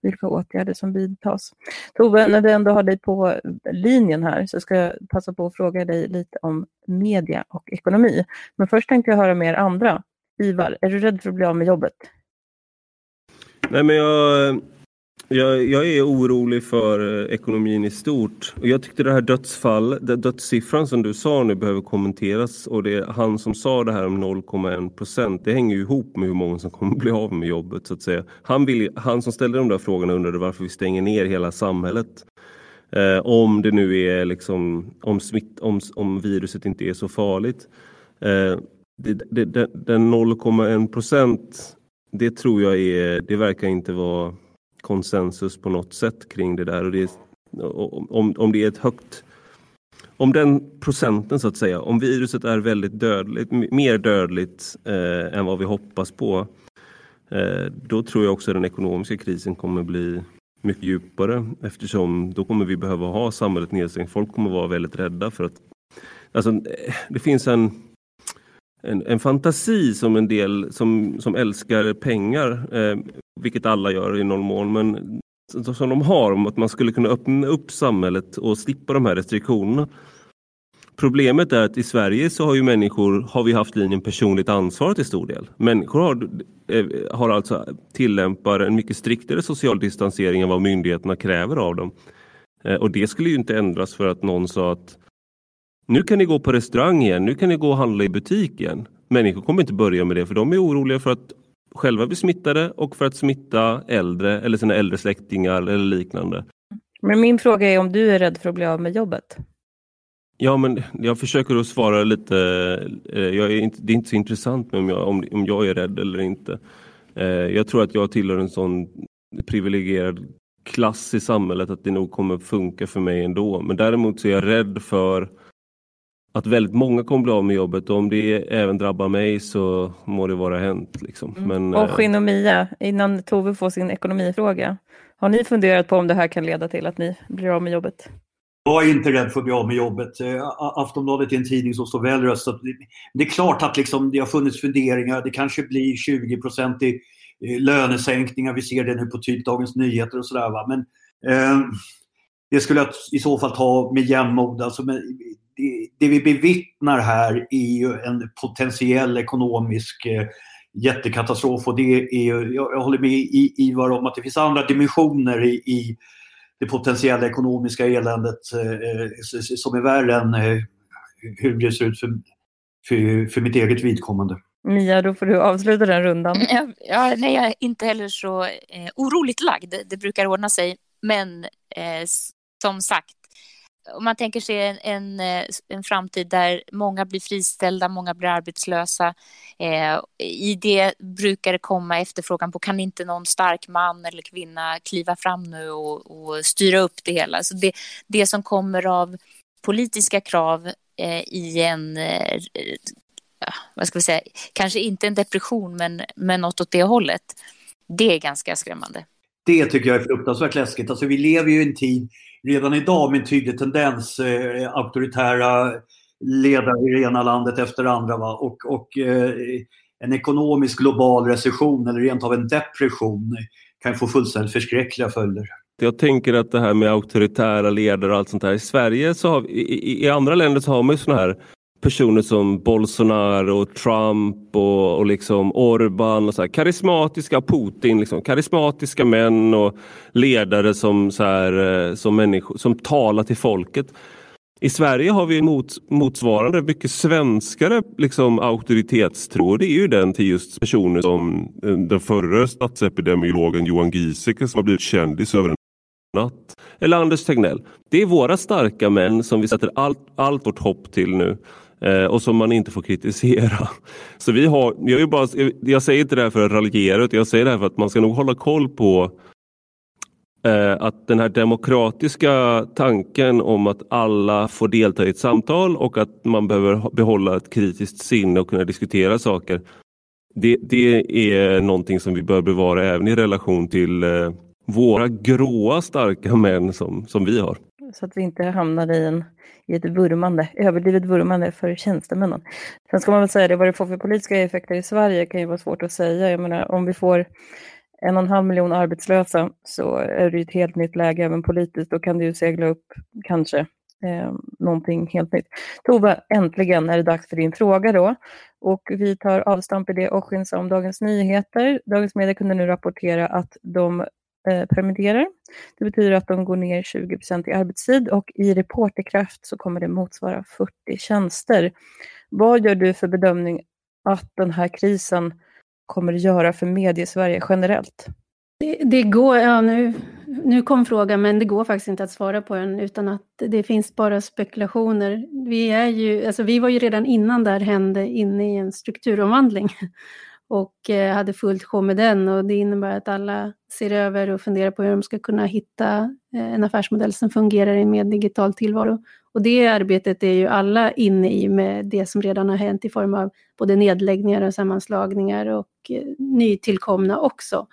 vilka åtgärder som vidtas. Tove, när vi ändå har dig på linjen här så ska jag passa på att fråga dig lite om media och ekonomi. Men först tänkte jag höra med er andra. Ivar, är du rädd för att bli av med jobbet? Nej, men jag jag, jag, är orolig för eh, ekonomin i stort. Och jag tyckte det här dödsfall, den dödssiffran som du sa nu behöver kommenteras och det är han som sa det här om 0,1 procent. Det hänger ju ihop med hur många som kommer bli av med jobbet så att säga. Han, vill, han som ställde de där frågorna undrade varför vi stänger ner hela samhället. Eh, om det nu är liksom, om, smitt, om, om viruset inte är så farligt. Eh, det, det, den 0,1 procent, det tror jag är, det verkar inte vara konsensus på något sätt kring det där. Och det är, om, om det är ett högt om den procenten så att säga, om viruset är väldigt dödligt, mer dödligt eh, än vad vi hoppas på, eh, då tror jag också att den ekonomiska krisen kommer bli mycket djupare eftersom då kommer vi behöva ha samhället nedstängt. Folk kommer vara väldigt rädda för att... Alltså, eh, det finns en en, en, fantasi som en del som, som älskar pengar, eh, vilket alla gör i någon mån, men som de har om att man skulle kunna öppna upp samhället och slippa de här restriktionerna. Problemet är att i Sverige så har ju människor, har vi haft linjen personligt ansvar till stor del. Människor har, eh, har alltså tillämpar en mycket striktare social distansering än vad myndigheterna kräver av dem. Eh, och det skulle ju inte ändras för att någon sa att nu kan ni gå på restaurang igen, nu kan ni gå och handla i butik igen. Människor kommer inte börja med det för de är oroliga för att själva bli smittade och för att smitta äldre eller sina äldre släktingar eller liknande. Men min fråga är om du är rädd för att bli av med jobbet? Ja, men jag försöker att svara lite. Eh, jag är inte, det är inte så intressant om jag, om, om jag är rädd eller inte. Eh, jag tror att jag tillhör en sån privilegierad klass i samhället att det nog kommer funka för mig ändå. Men däremot så är jag rädd för att väldigt många kommer bli av med jobbet och om det även drabbar mig så må det vara hänt. Liksom. Mm. Men, och Skinn och Mia, innan Tove får sin ekonomifråga, har ni funderat på om det här kan leda till att ni blir av med jobbet? Jag är inte rädd för att bli av med jobbet. Eh, Aftonbladet är en tidning som står väl röstat. Det är klart att liksom det har funnits funderingar. Det kanske blir 20 i eh, lönesänkningar. Vi ser det nu på typ Dagens Nyheter och sådär. Men eh, det skulle jag i så fall ta med jämnmod. Alltså, det vi bevittnar här är ju en potentiell ekonomisk eh, jättekatastrof och det är jag, jag håller med Ivar om att det finns andra dimensioner i, i det potentiella ekonomiska eländet eh, som är värre än eh, hur det ser ut för, för, för mitt eget vidkommande. Mia, då får du avsluta den rundan. Ja, ja, nej, jag är inte heller så eh, oroligt lagd. Det brukar ordna sig. Men eh, som sagt, om man tänker sig en, en, eh, en, framtid där många blir friställda, många blir arbetslösa. Eh, I det brukar det komma efterfrågan på kan inte någon stark man eller kvinna kliva fram nu och, och styra upp det hela. Så det, det som kommer av politiska krav eh, i en, eh, eh vad ska vi säga, kanske inte en depression men, men något åt det hållet. Det är ganska skrämmande. Det tycker jag är fruktansvärt läskigt. Alltså vi lever ju i en tid redan idag med en tydlig tendens, eh, auktoritära ledare i det ena landet efter det andra. Va? Och, och eh, en ekonomisk global recession eller rent av en depression kan få fullständigt förskräckliga följder. Jag tänker att det här med auktoritära ledare och allt sånt där. I Sverige, så har vi, i, i andra länder så har man ju såna här personer som Bolsonaro, och Trump och, och liksom Orban och så här, karismatiska Putin, liksom, karismatiska män och ledare som, så här, eh, som, människor, som talar till folket. I Sverige har vi mot, motsvarande mycket svenskare liksom, auktoritetstro. Det är ju den till just personer som eh, den förre statsepidemiologen Johan Giesecke som har blivit kändis över en natt. Eller Anders Tegnell. Det är våra starka män som vi sätter allt, allt vårt hopp till nu Eh, och som man inte får kritisera. Så vi har, jag, bara, jag säger inte det här för att raljera utan jag säger det här för att man ska nog hålla koll på eh, att den här demokratiska tanken om att alla får delta i ett samtal och att man behöver behålla ett kritiskt sinne och kunna diskutera saker. Det, det är någonting som vi bör bevara även i relation till eh, våra gråa starka män som, som vi har. Så att vi inte hamnar i, en, i ett vurmande, överdrivet vurmande för tjänstemännen. Sen ska man väl säga det, vad det får för politiska effekter i Sverige kan ju vara svårt att säga. Jag menar, om vi får en och en halv miljon arbetslösa så är det ett helt nytt läge även politiskt. Då kan det ju segla upp kanske eh, någonting helt nytt. Tova, äntligen är det dags för din fråga då. Och vi tar avstamp i det och om Dagens Nyheter. Dagens Media kunde nu rapportera att de eh, permitterar. Det betyder att de går ner 20% i arbetstid och i Reporterkraft så kommer det motsvara 40 tjänster. Vad gör du för bedömning att den här krisen kommer att göra för mediesverige generellt? Det, det, går, ja nu, nu kom frågan, men det går faktiskt inte att svara på den utan att det finns bara spekulationer. Vi, är ju, alltså vi var ju redan innan det här hände inne i en strukturomvandling och eh, hade fullt sjå med den och det innebär att alla ser över och funderar på hur de ska kunna hitta eh, en affärsmodell som fungerar i en mer digital tillvaro. Och det arbetet är ju alla inne i med det som redan har hänt i form av både nedläggningar och sammanslagningar och eh, nytillkomna också.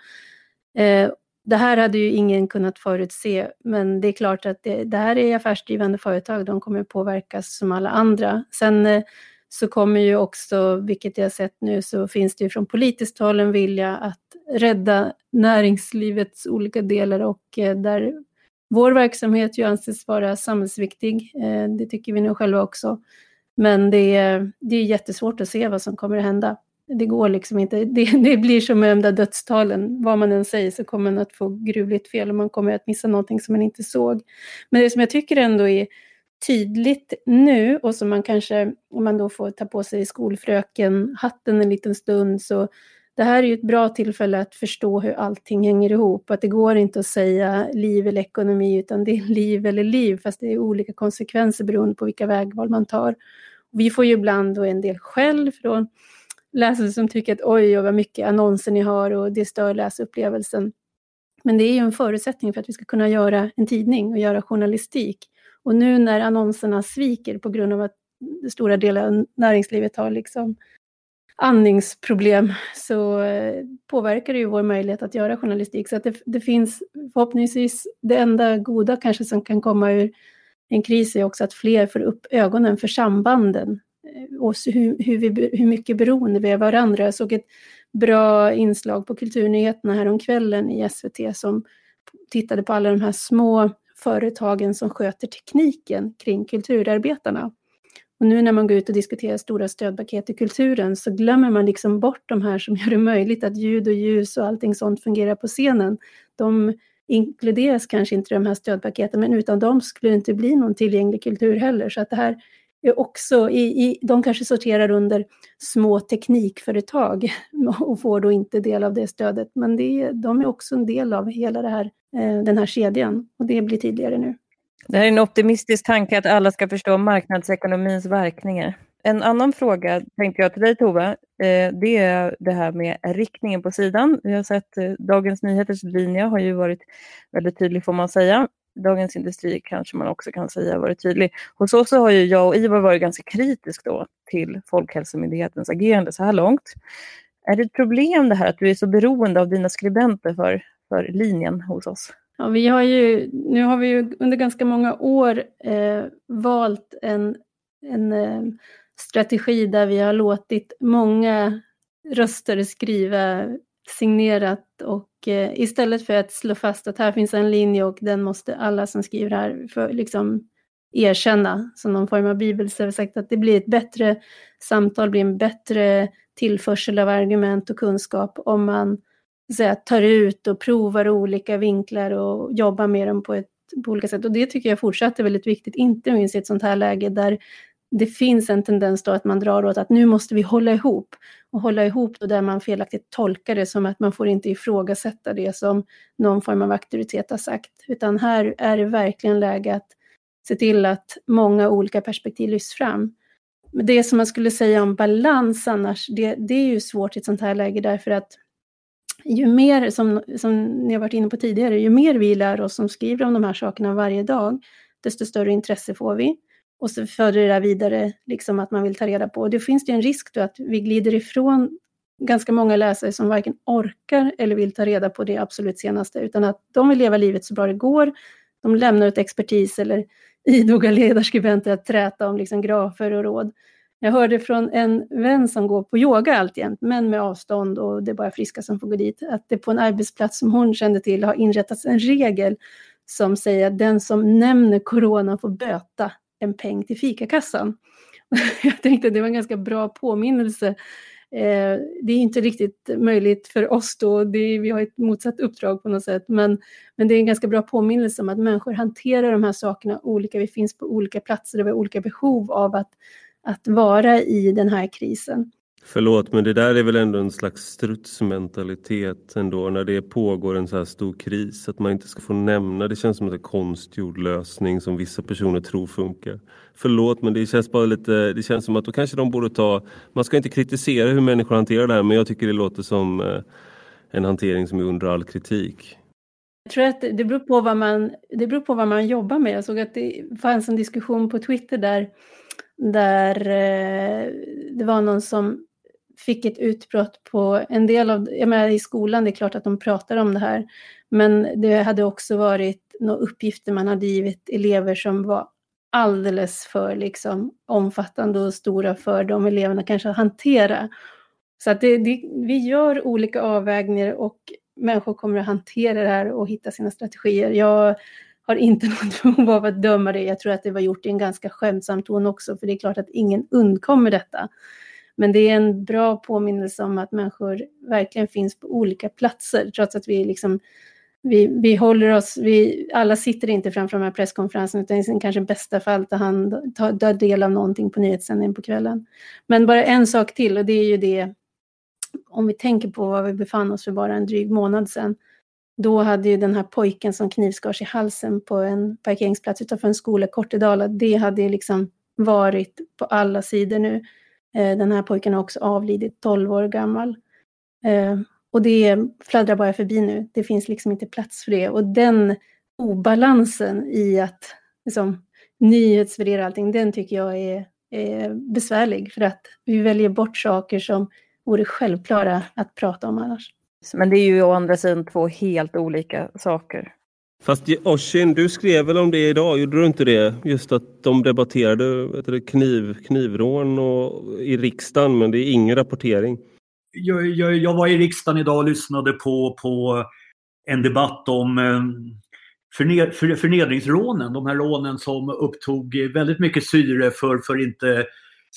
Det här hade ju ingen kunnat förutse, men det är klart att det, det här är affärsdrivande företag, de kommer påverkas som alla andra. Sen så kommer ju också, vilket jag sett nu, så finns det ju från politiskt håll en vilja att rädda näringslivets olika delar och eh, där vår verksamhet ju anses vara samhällsviktig. Eh, det tycker vi nog själva också. Men det är, det är jättesvårt att se vad som kommer att hända. Det går liksom inte. Det, det blir som med de där dödstalen. Vad man än säger så kommer man att få gruvligt fel och man kommer att missa någonting som man inte såg. Men det som jag tycker ändå är tydligt nu och som man kanske, om man då får ta på sig skolfröken-hatten en liten stund, så det här är ju ett bra tillfälle att förstå hur allting hänger ihop. Att det går inte att säga liv eller ekonomi, utan det är liv eller liv, fast det är olika konsekvenser beroende på vilka vägval man tar. Vi får ju ibland då en del skäll från läsare som tycker att oj, vad mycket annonser ni har och det stör läsupplevelsen. Men det är ju en förutsättning för att vi ska kunna göra en tidning och göra journalistik. Och nu när annonserna sviker på grund av att stora delar av näringslivet har liksom andningsproblem så eh, påverkar det ju vår möjlighet att göra journalistik. Så att det, det, finns förhoppningsvis det enda goda kanske som kan komma ur en kris är också att fler får upp ögonen för sambanden eh, och hur, hur, vi, hur mycket beroende vi är av varandra. Jag såg ett bra inslag på Kulturnyheterna häromkvällen i SVT som tittade på alla de här små företagen som sköter tekniken kring kulturarbetarna. Och nu när man går ut och diskuterar stora stödpaket i kulturen så glömmer man liksom bort de här som gör det möjligt att ljud och ljus och allting sånt fungerar på scenen. De inkluderas kanske inte i de här stödpaketen, men utan dem skulle det inte bli någon tillgänglig kultur heller. Så att det här är också, i, i, de kanske sorterar under små teknikföretag och får då inte del av det stödet, men det, de är också en del av hela det här Eh, den här kedjan och det blir tydligare nu. Det här är en optimistisk tanke att alla ska förstå marknadsekonomins verkningar. En annan fråga tänkte jag till dig Tove, eh, det är det här med riktningen på sidan. Vi har sett eh, Dagens Nyheters linje har ju varit väldigt tydlig får man säga. Dagens Industri kanske man också kan säga varit tydlig. Hos oss har ju jag och Ivar varit ganska kritisk då till Folkhälsomyndighetens agerande så här långt. Är det ett problem det här att du är så beroende av dina skribenter för för linjen hos oss? Ja, vi har ju, nu har vi ju under ganska många år eh, valt en, en eh, strategi där vi har låtit många röster skriva signerat och eh, istället för att slå fast att här finns en linje och den måste alla som skriver här för, liksom erkänna som någon form av bibel, så har vi sagt att det blir ett bättre samtal, blir en bättre tillförsel av argument och kunskap om man säga, tar ut och provar olika vinklar och jobbar med dem på ett på olika sätt. Och det tycker jag fortsatt är väldigt viktigt, inte minst i ett sånt här läge där det finns en tendens då att man drar åt att nu måste vi hålla ihop. Och hålla ihop då där man felaktigt tolkar det som att man får inte ifrågasätta det som någon form av auktoritet har sagt. Utan här är det verkligen läge att se till att många olika perspektiv lyfts fram. Men det som man skulle säga om balans annars, det, det är ju svårt i ett sånt här läge därför att ju mer, som, som ni har varit inne på tidigare, ju mer vi lär oss som skriver om de här sakerna varje dag, desto större intresse får vi. Och så för det där vidare, liksom att man vill ta reda på. Och då finns ju en risk då att vi glider ifrån ganska många läsare som varken orkar eller vill ta reda på det absolut senaste, utan att de vill leva livet så bra det går. De lämnar ut expertis eller idoga ledarskribenter att träta om liksom grafer och råd. Jag hörde från en vän som går på yoga alltjämt, men med avstånd och det är bara friska som får gå dit, att det på en arbetsplats som hon kände till har inrättats en regel som säger att den som nämner corona får böta en peng till fikakassan. Jag tänkte att det var en ganska bra påminnelse. Eh, det är inte riktigt möjligt för oss då, det, vi har ett motsatt uppdrag på något sätt, men, men det är en ganska bra påminnelse om att människor hanterar de här sakerna olika, vi finns på olika platser och vi har olika behov av att att vara i den här krisen. Förlåt, men det där är väl ändå en slags strutsmentalitet ändå när det pågår en så här stor kris. Att man inte ska få nämna. Det känns som en konstgjord lösning som vissa personer tror funkar. Förlåt, men det känns bara lite. Det känns som att då kanske de borde ta. Man ska inte kritisera hur människor hanterar det här, men jag tycker det låter som eh, en hantering som är under all kritik. Jag tror att det beror på vad man, det beror på vad man jobbar med. Jag såg att det fanns en diskussion på Twitter där där eh, det var någon som fick ett utbrott på en del av, jag menar i skolan, det är klart att de pratar om det här, men det hade också varit några uppgifter man hade givit elever som var alldeles för liksom, omfattande och stora för de eleverna kanske att hantera. Så att det, det, vi gör olika avvägningar och människor kommer att hantera det här och hitta sina strategier. Jag har inte något behov av att döma det. Jag tror att det var gjort i en ganska skämtsam ton också, för det är klart att ingen undkommer detta. Men det är en bra påminnelse om att människor verkligen finns på olika platser, trots att vi liksom vi, vi håller oss, vi, alla sitter inte framför de här presskonferenserna, utan i kanske bästa fall tar, hand, tar, tar del av någonting på nyhetssändningen på kvällen. Men bara en sak till, och det är ju det, om vi tänker på var vi befann oss för bara en dryg månad sedan, då hade ju den här pojken som knivskars i halsen på en parkeringsplats utanför en skola, Kortedala, det hade ju liksom varit på alla sidor nu. Eh, den här pojken har också avlidit, 12 år gammal. Eh, och det fladdrar bara förbi nu. Det finns liksom inte plats för det. Och den obalansen i att liksom, nyhetsvärdera allting, den tycker jag är, är besvärlig. För att vi väljer bort saker som vore självklara att prata om annars. Men det är ju å andra sidan två helt olika saker. Fast Oshin, du skrev väl om det idag, gjorde du inte det? Just att de debatterade vet du, kniv, knivrån och, i riksdagen, men det är ingen rapportering. Jag, jag, jag, var i riksdagen idag och lyssnade på, på en debatt om eh, förned, för, förnedringsrånen. De här rånen som upptog väldigt mycket syre för, för inte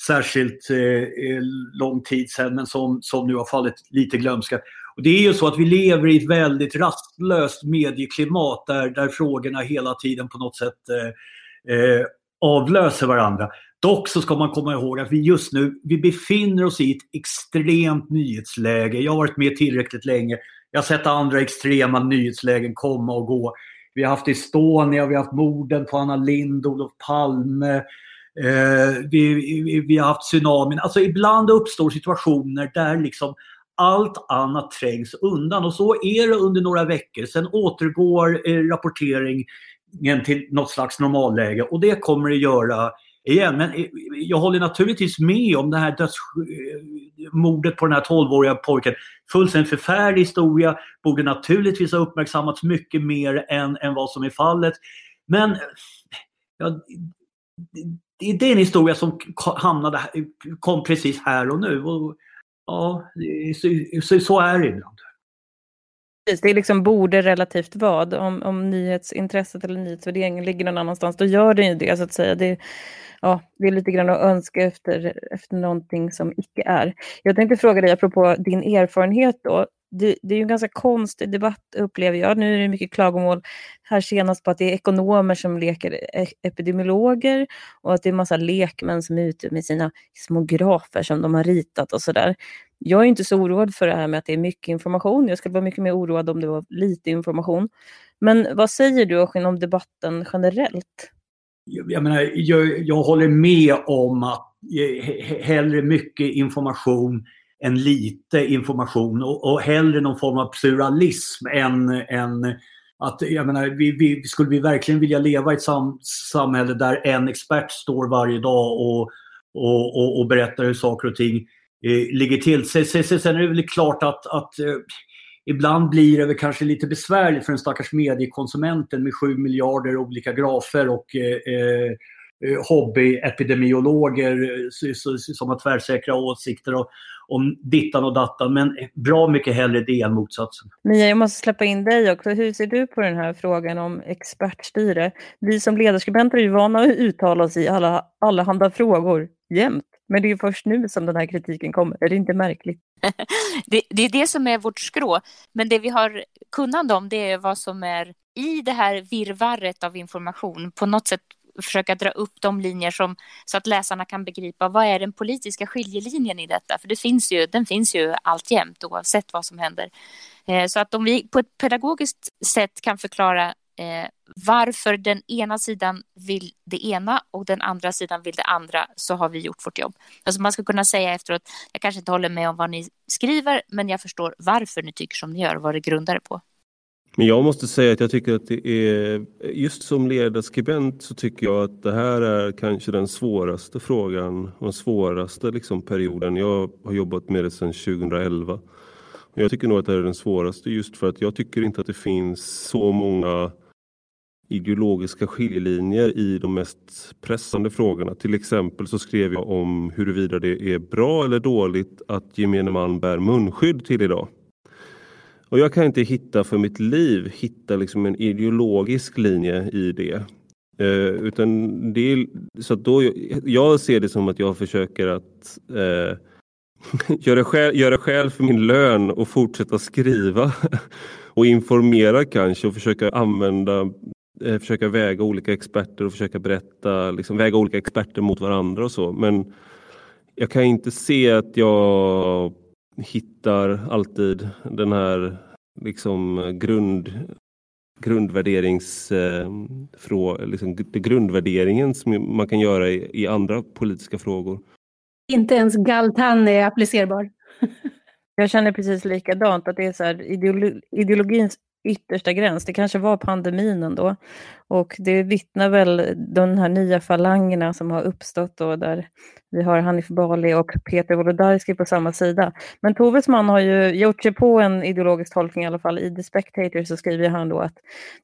särskilt eh, lång tid sedan, men som, som nu har fallit lite glömska. Och det är ju så att vi lever i ett väldigt rastlöst medieklimat där, där frågorna hela tiden på något sätt eh, eh, avlöser varandra. Dock så ska man komma ihåg att vi just nu vi befinner oss i ett extremt nyhetsläge. Jag har varit med tillräckligt länge. Jag har sett andra extrema nyhetslägen komma och gå. Vi har haft Estonia, vi har haft morden på Anna Lindh, Olof Palme. Eh, vi, vi, vi, har haft tsunamin. Alltså ibland uppstår situationer där liksom allt annat trängs undan och så är det under några veckor. Sen återgår eh, rapporteringen till något slags normalläge och det kommer det göra igen. Men eh, jag håller naturligtvis med om det här dödsmordet eh, på den här 12-åriga pojken. Fullständigt förfärlig historia, borde naturligtvis ha uppmärksammats mycket mer än, än vad som är fallet. Men ja, det, är en historia som hamnade, kom precis här och nu. Och Ja, så, så är det ibland. Det är liksom borde relativt vad. Om, om nyhetsintresset eller nyhetsvärderingen ligger någon annanstans, då gör det ju det så att säga. Det, ja, det är lite grann att önska efter, efter någonting som icke är. Jag tänkte fråga dig apropå din erfarenhet då det, det, är ju en ganska konstig debatt upplever jag. Nu är det mycket klagomål här senast på att det är ekonomer som leker e-, epidemiologer och att det är massa lekmän som är ute med sina små grafer som de har ritat och sådär. Jag är inte så oroad för det här med att det är mycket information. Jag skulle vara mycket mer oroad om det var lite information. Men vad säger du om debatten generellt? Jag, menar, jag, jag håller med om att eh, hellre mycket information än lite information och, och hellre någon form av pluralism än, än att, jag menar, vi, vi, skulle vi verkligen vilja leva i ett sam, samhälle där en expert står varje dag och, och, och, och berättar hur saker och ting eh, ligger till. Sen, sen, sen är det väl klart att, att eh, ibland blir det väl kanske lite besvärligt för den stackars mediekonsumenten med 7 miljarder olika grafer och eh, eh hobbyepidemiologer eh, som har tvärsäkra åsikter och, om dittan och dattan. Men bra mycket hellre det än motsatsen. Mia, jag måste släppa in dig också. Hur ser du på den här frågan om expertstyre? Vi som ledarskribenter är ju vana att uttala oss i alla, alla handa frågor jämt. Men det är först nu som den här kritiken kommer. Är det inte märkligt? det, det, är det som är vårt skrå. Men det vi har kunnande om det är vad som är i det här virvarret av information på något sätt försöka dra upp de linjer som så att läsarna kan begripa vad är den politiska skiljelinjen i detta? För det finns ju, den finns ju alltjämt oavsett vad som händer. Eh, så att om vi på ett pedagogiskt sätt kan förklara eh, varför den ena sidan vill det ena och den andra sidan vill det andra så har vi gjort vårt jobb. Alltså man ska kunna säga efteråt, jag kanske inte håller med om vad ni skriver men jag förstår varför ni tycker som ni gör och vad det grundar det på. Men jag måste säga att jag tycker att det är, just som ledarskribent så tycker jag att det här är kanske den svåraste frågan och den svåraste liksom perioden. Jag har jobbat med det sedan 2011. Jag tycker nog att det här är den svåraste just för att jag tycker inte att det finns så många ideologiska skiljelinjer i de mest pressande frågorna. Till exempel så skrev jag om huruvida det är bra eller dåligt att gemene man bär munskydd till idag. Och jag kan inte hitta för mitt liv hitta liksom en ideologisk linje i det. Eh, utan det är, så då, jag ser det som att jag försöker att eh, göra, skäl, göra skäl för min lön och fortsätta skriva. och informera kanske och försöka använda eh, försöka väga olika experter och försöka berätta, liksom väga olika experter mot varandra och så. Men jag kan inte se att jag hittar alltid den här liksom grund, grundvärderings, eh, frå, liksom, grundvärderingen som man kan göra i, i andra politiska frågor. Inte ens Galtan är applicerbar. Jag känner precis likadant, att det är så här, ideolo ideologins yttersta gräns. Det kanske var pandemin ändå. Och det vittnar väl de här nya falangerna som har uppstått då, där vi har Hanif Bali och Peter Wolodarski på samma sida. Men Tovesman har ju gjort sig på en ideologisk tolkning i alla fall. I The Spectator så skriver han då att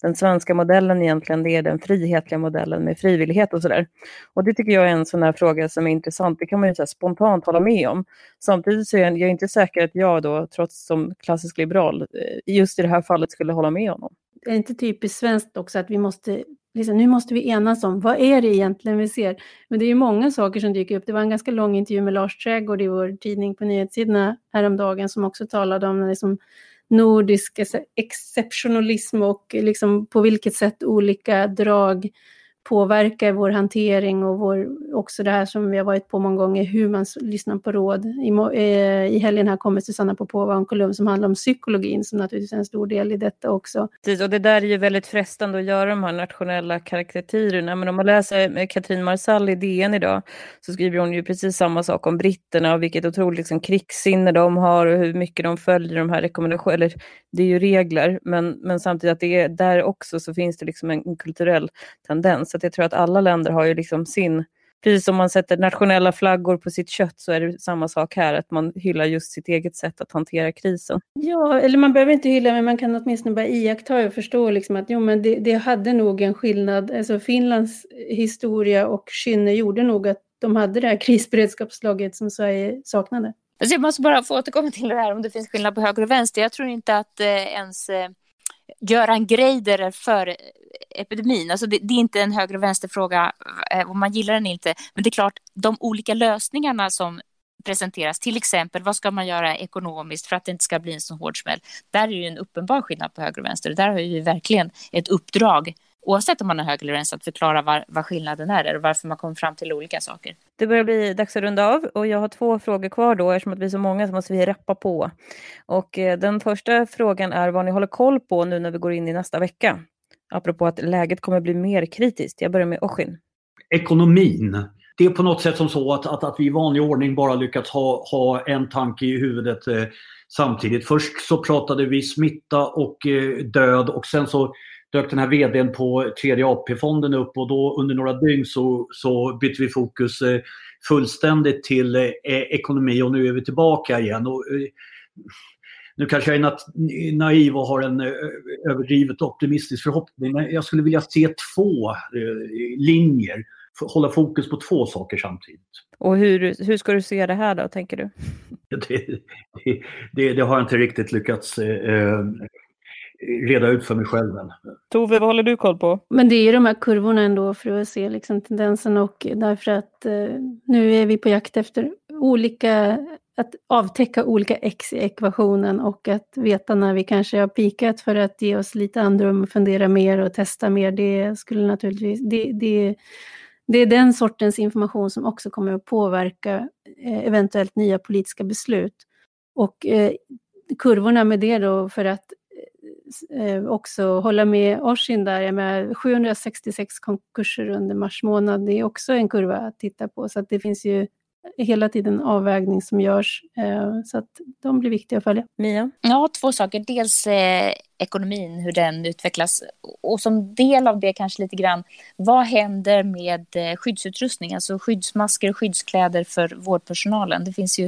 den svenska modellen egentligen det är den frihetliga modellen med frivillighet och sådär. Och det tycker jag är en sån här fråga som är intressant. Det kan man ju så spontant hålla med om. Samtidigt så är jag, inte säker att jag då, trots som klassisk liberal, eh, just i det här fallet skulle hålla med honom är det inte typiskt svenskt också att vi måste, liksom, nu måste vi enas om vad är det egentligen vi ser? Men det är ju många saker som dyker upp. Det var en ganska lång intervju med Lars Trädgård i vår tidning på nyhetssidorna häromdagen som också talade om liksom, nordisk exceptionalism och liksom på vilket sätt olika drag påverkar vår hantering och vår, också det här som vi har varit på många gånger, hur man lyssnar på råd. I, eh, i helgen här kommer Susanna Popova och kolumn som handlar om psykologin som naturligtvis är en stor del i detta också. Precis, och det där är ju väldigt frestande att göra de här nationella karaktärerna, Men om man läser eh, Katrin Marsall i DN idag så skriver hon ju precis samma sak om britterna och vilket otroligt liksom, krigssinne de har och hur mycket de följer de här rekommendationerna. Eller det är ju regler, men, men samtidigt att det är där också så finns det liksom en kulturell tendens. Så jag tror att alla länder har ju liksom sin, precis som man sätter nationella flaggor på sitt kött så är det samma sak här, att man hyllar just sitt eget sätt att hantera krisen. Ja, eller man behöver inte hylla, men man kan åtminstone bara iaktta och förstå liksom att jo, men det, det hade nog en skillnad. Alltså Finlands historia och kynne gjorde nog att de hade det här krisberedskapslaget som Sverige saknade. Alltså jag måste bara få återkomma till det här om det finns skillnad på höger och vänster. Jag tror inte att eh, ens eh, Göran Greider är för epidemin. Alltså det, det, är inte en höger och vänsterfråga och om man gillar den inte. Men det är klart, de olika lösningarna som presenteras. Till exempel, vad ska man göra ekonomiskt för att det inte ska bli en så hård smäll? Där är det ju en uppenbar skillnad på höger och vänster. Där har vi verkligen ett uppdrag, oavsett om man är höger eller vänster, att förklara var, vad skillnaden är och varför man kommer fram till olika saker. Det börjar bli dags att runda av och jag har två frågor kvar då. Eftersom att vi är så många så måste vi rappa på. Och eh, den första frågan är vad ni håller koll på nu när vi går in i nästa vecka. Apropå att läget kommer bli mer kritiskt. Jag börjar med Oshin. Ekonomin det är på något sätt som så att, att, att vi i vanlig ordning bara lyckats ha, ha en tanke i huvudet eh, samtidigt. Först så pratade vi smitta och eh, död och sen så dök den här vdn på tredje AP-fonden upp och då under några dygn så, så bytte vi fokus eh, fullständigt till eh, ekonomi och nu är vi tillbaka igen. Och, eh, nu kanske jag är naiv och har en eh, överdrivet optimistisk förhoppning men jag skulle vilja se två eh, linjer hålla fokus på två saker samtidigt. Och hur, hur ska du se det här då, tänker du? Det, det, det har jag inte riktigt lyckats eh, reda ut för mig själv än. Tove, vad håller du koll på? Men det är ju de här kurvorna ändå för att se liksom tendensen och därför att eh, nu är vi på jakt efter olika, att avtäcka olika x i ekvationen och att veta när vi kanske har pikat för att ge oss lite andrum, fundera mer och testa mer. Det skulle naturligtvis, det, det det är den sortens information som också kommer att påverka eh, eventuellt nya politiska beslut. Och eh, kurvorna med det då för att också hålla med Orsin där, med 766 konkurser under mars månad, det är också en kurva att titta på. Så att det finns ju hela tiden avvägning som görs. Eh, så att de blir viktiga att följa. Mia? Ja, två saker. Dels eh, ekonomin, hur den utvecklas. Och som del av det kanske lite grann, vad händer med eh, skyddsutrustning? Alltså skyddsmasker och skyddskläder för vårdpersonalen. Det finns ju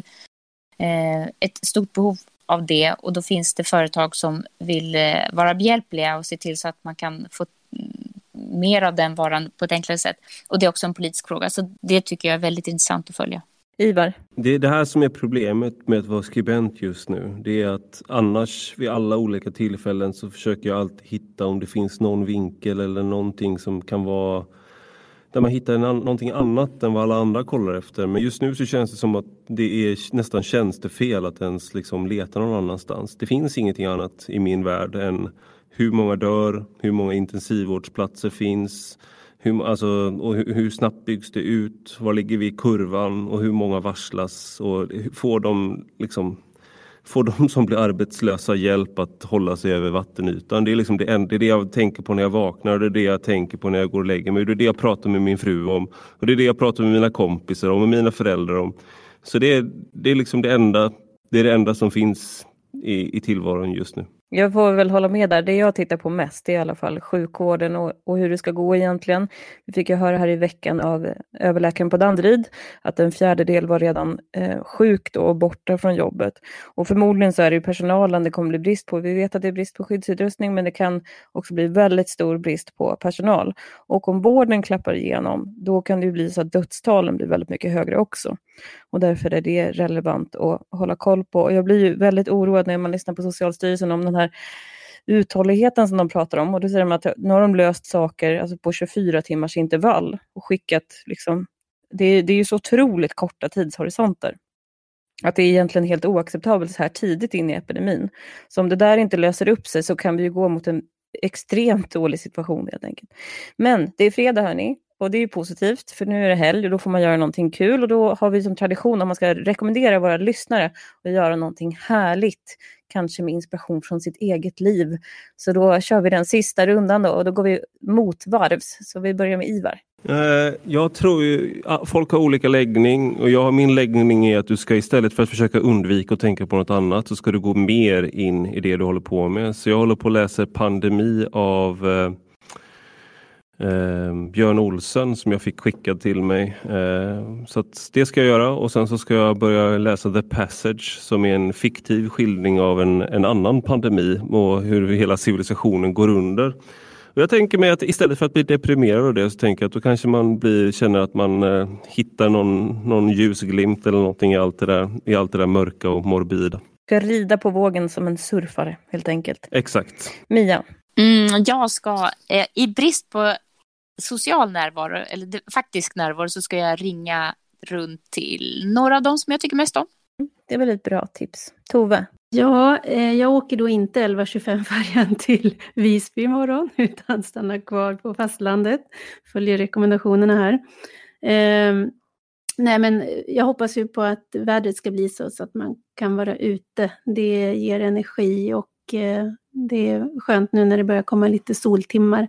eh, ett stort behov av det och då finns det företag som vill eh, vara behjälpliga och se till så att man kan få mm, mer av den varan på ett enklare sätt. Och det är också en politisk fråga, så det tycker jag är väldigt intressant att följa. Ivar? Det är det här som är problemet med att vara skribent just nu. Det är att annars vid alla olika tillfällen så försöker jag alltid hitta om det finns någon vinkel eller någonting som kan vara där man hittar an någonting annat än vad alla andra kollar efter. Men just nu så känns det som att det är nästan tjänstefel att ens liksom leta någon annanstans. Det finns ingenting annat i min värld än hur många dör, hur många intensivvårdsplatser finns, hur, alltså, och hur, hur, snabbt byggs det ut, var ligger vi i kurvan och hur många varslas och får de, liksom, får de som blir arbetslösa hjälp att hålla sig över vattenytan? Det är, liksom det, det är det jag tänker på när jag vaknar och det är det jag tänker på när jag går och lägger mig. Det är det jag pratar med min fru om och det är det jag pratar med mina kompisar om och mina föräldrar om. Så det är, det är liksom det enda, det är det enda som finns i, i tillvaron just nu. Jag får väl hålla med där. Det jag tittar på mest är i alla fall sjukvården och, och, hur det ska gå egentligen. Vi fick ju höra här i veckan av överläkaren på Danderyd att en fjärdedel var redan eh, sjuk då och borta från jobbet. Och förmodligen så är det ju personalen det kommer bli brist på. Vi vet att det är brist på skyddsutrustning men det kan också bli väldigt stor brist på personal. Och om vården klappar igenom då kan det ju bli så att dödstalen blir väldigt mycket högre också. Och därför är det relevant att hålla koll på. Och jag blir ju väldigt oroad när man lyssnar på Socialstyrelsen om den här uthålligheten som de pratar om. Och då säger de att nu har de löst saker alltså på 24 timmars intervall och skickat liksom, det, det är ju så otroligt korta tidshorisonter. Att det är egentligen helt oacceptabelt så här tidigt in i epidemin. Så om det där inte löser upp sig så kan vi ju gå mot en extremt dålig situation helt enkelt. Men det är fredag hörni och det är ju positivt, för nu är det helg och då får man göra någonting kul och då har vi som tradition att man ska rekommendera våra lyssnare att göra någonting härligt, kanske med inspiration från sitt eget liv. Så då kör vi den sista rundan då och då går vi motvarvs. Så vi börjar med Ivar. Eh, jag tror ju, folk har olika läggning och jag, min läggning är att du ska istället för att försöka undvika att tänka på något annat så ska du gå mer in i det du håller på med. Så jag håller på att läsa Pandemi av eh, eh, Björn Olsen som jag fick skickad till mig. Eh, så det ska jag göra och sen så ska jag börja läsa The Passage som är en fiktiv skildring av en, en annan pandemi och hur hela civilisationen går under. Och jag tänker mig att istället för att bli deprimerad av det så tänker jag att då kanske man blir, känner att man eh, hittar någon, någon ljusglimt eller någonting i allt, det där, i allt det där mörka och morbida. Ska rida på vågen som en surfare helt enkelt. Exakt. Mia? Mm, jag ska, eh, i brist på social närvaro, eller faktisk närvaro, så ska jag ringa runt till några av dem som jag tycker mest om. Det är väl ett bra tips. Tove? Ja, eh, jag åker då inte 11.25-färjan till Visby imorgon utan stannar kvar på fastlandet. Följer rekommendationerna här. Eh, nej, men jag hoppas ju på att vädret ska bli så, så att man kan vara ute. Det ger energi och eh, det är skönt nu när det börjar komma lite soltimmar.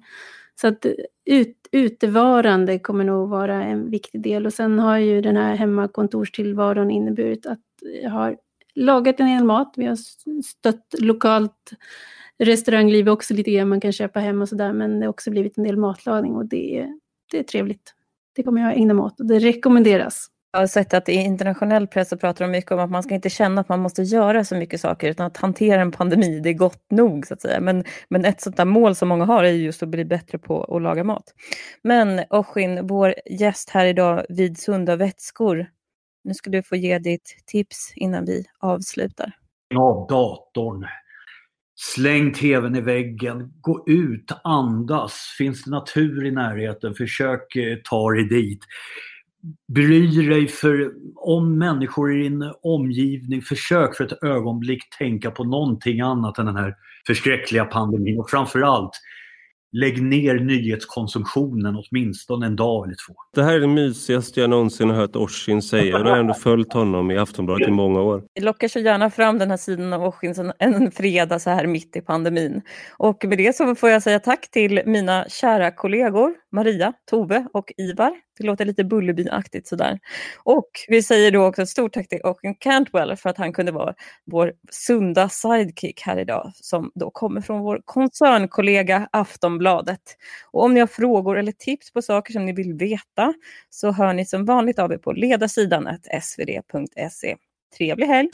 Så att ut, utevarande kommer nog vara en viktig del och sen har ju den här hemmakontorstillvaron inneburit att jag har lagat en hel mat. Vi har stött lokalt restaurangliv också lite grann, man kan köpa hem och sådär, men det har också blivit en del matlagning och det, det är trevligt. Det kommer jag ägna mig åt och det rekommenderas. Jag har sett att i internationell press så pratar de mycket om att man ska inte känna att man måste göra så mycket saker utan att hantera en pandemi, det är gott nog så att säga. Men, men ett sånt där mål som många har är just att bli bättre på att laga mat. Men Oshin, vår gäst här idag vid Sunda vätskor, nu ska du få ge ditt tips innan vi avslutar. Av datorn. Släng tvn i väggen, gå ut, andas. Finns det natur i närheten, försök eh, ta dig dit. Bry dig för, om människor i din omgivning. Försök för ett ögonblick tänka på någonting annat än den här förskräckliga pandemin. Och framförallt, lägg ner nyhetskonsumtionen åtminstone en dag eller två. Det här är det mysigaste jag någonsin har hört Oshin säga och jag har ändå följt honom i Aftonbladet i många år. Vi lockar så gärna fram den här sidan av Oshin en fredag så här mitt i pandemin. Och med det så får jag säga tack till mina kära kollegor Maria, Tove och Ivar. Det låter lite Bullerbyaktigt sådär. Och vi säger då också ett stort tack till Oaken Cantwell för att han kunde vara vår sunda sidekick här idag som då kommer från vår koncernkollega Aftonbladet. Och om ni har frågor eller tips på saker som ni vill veta så hör ni som vanligt av er på ledarsidan svd.se. Trevlig helg!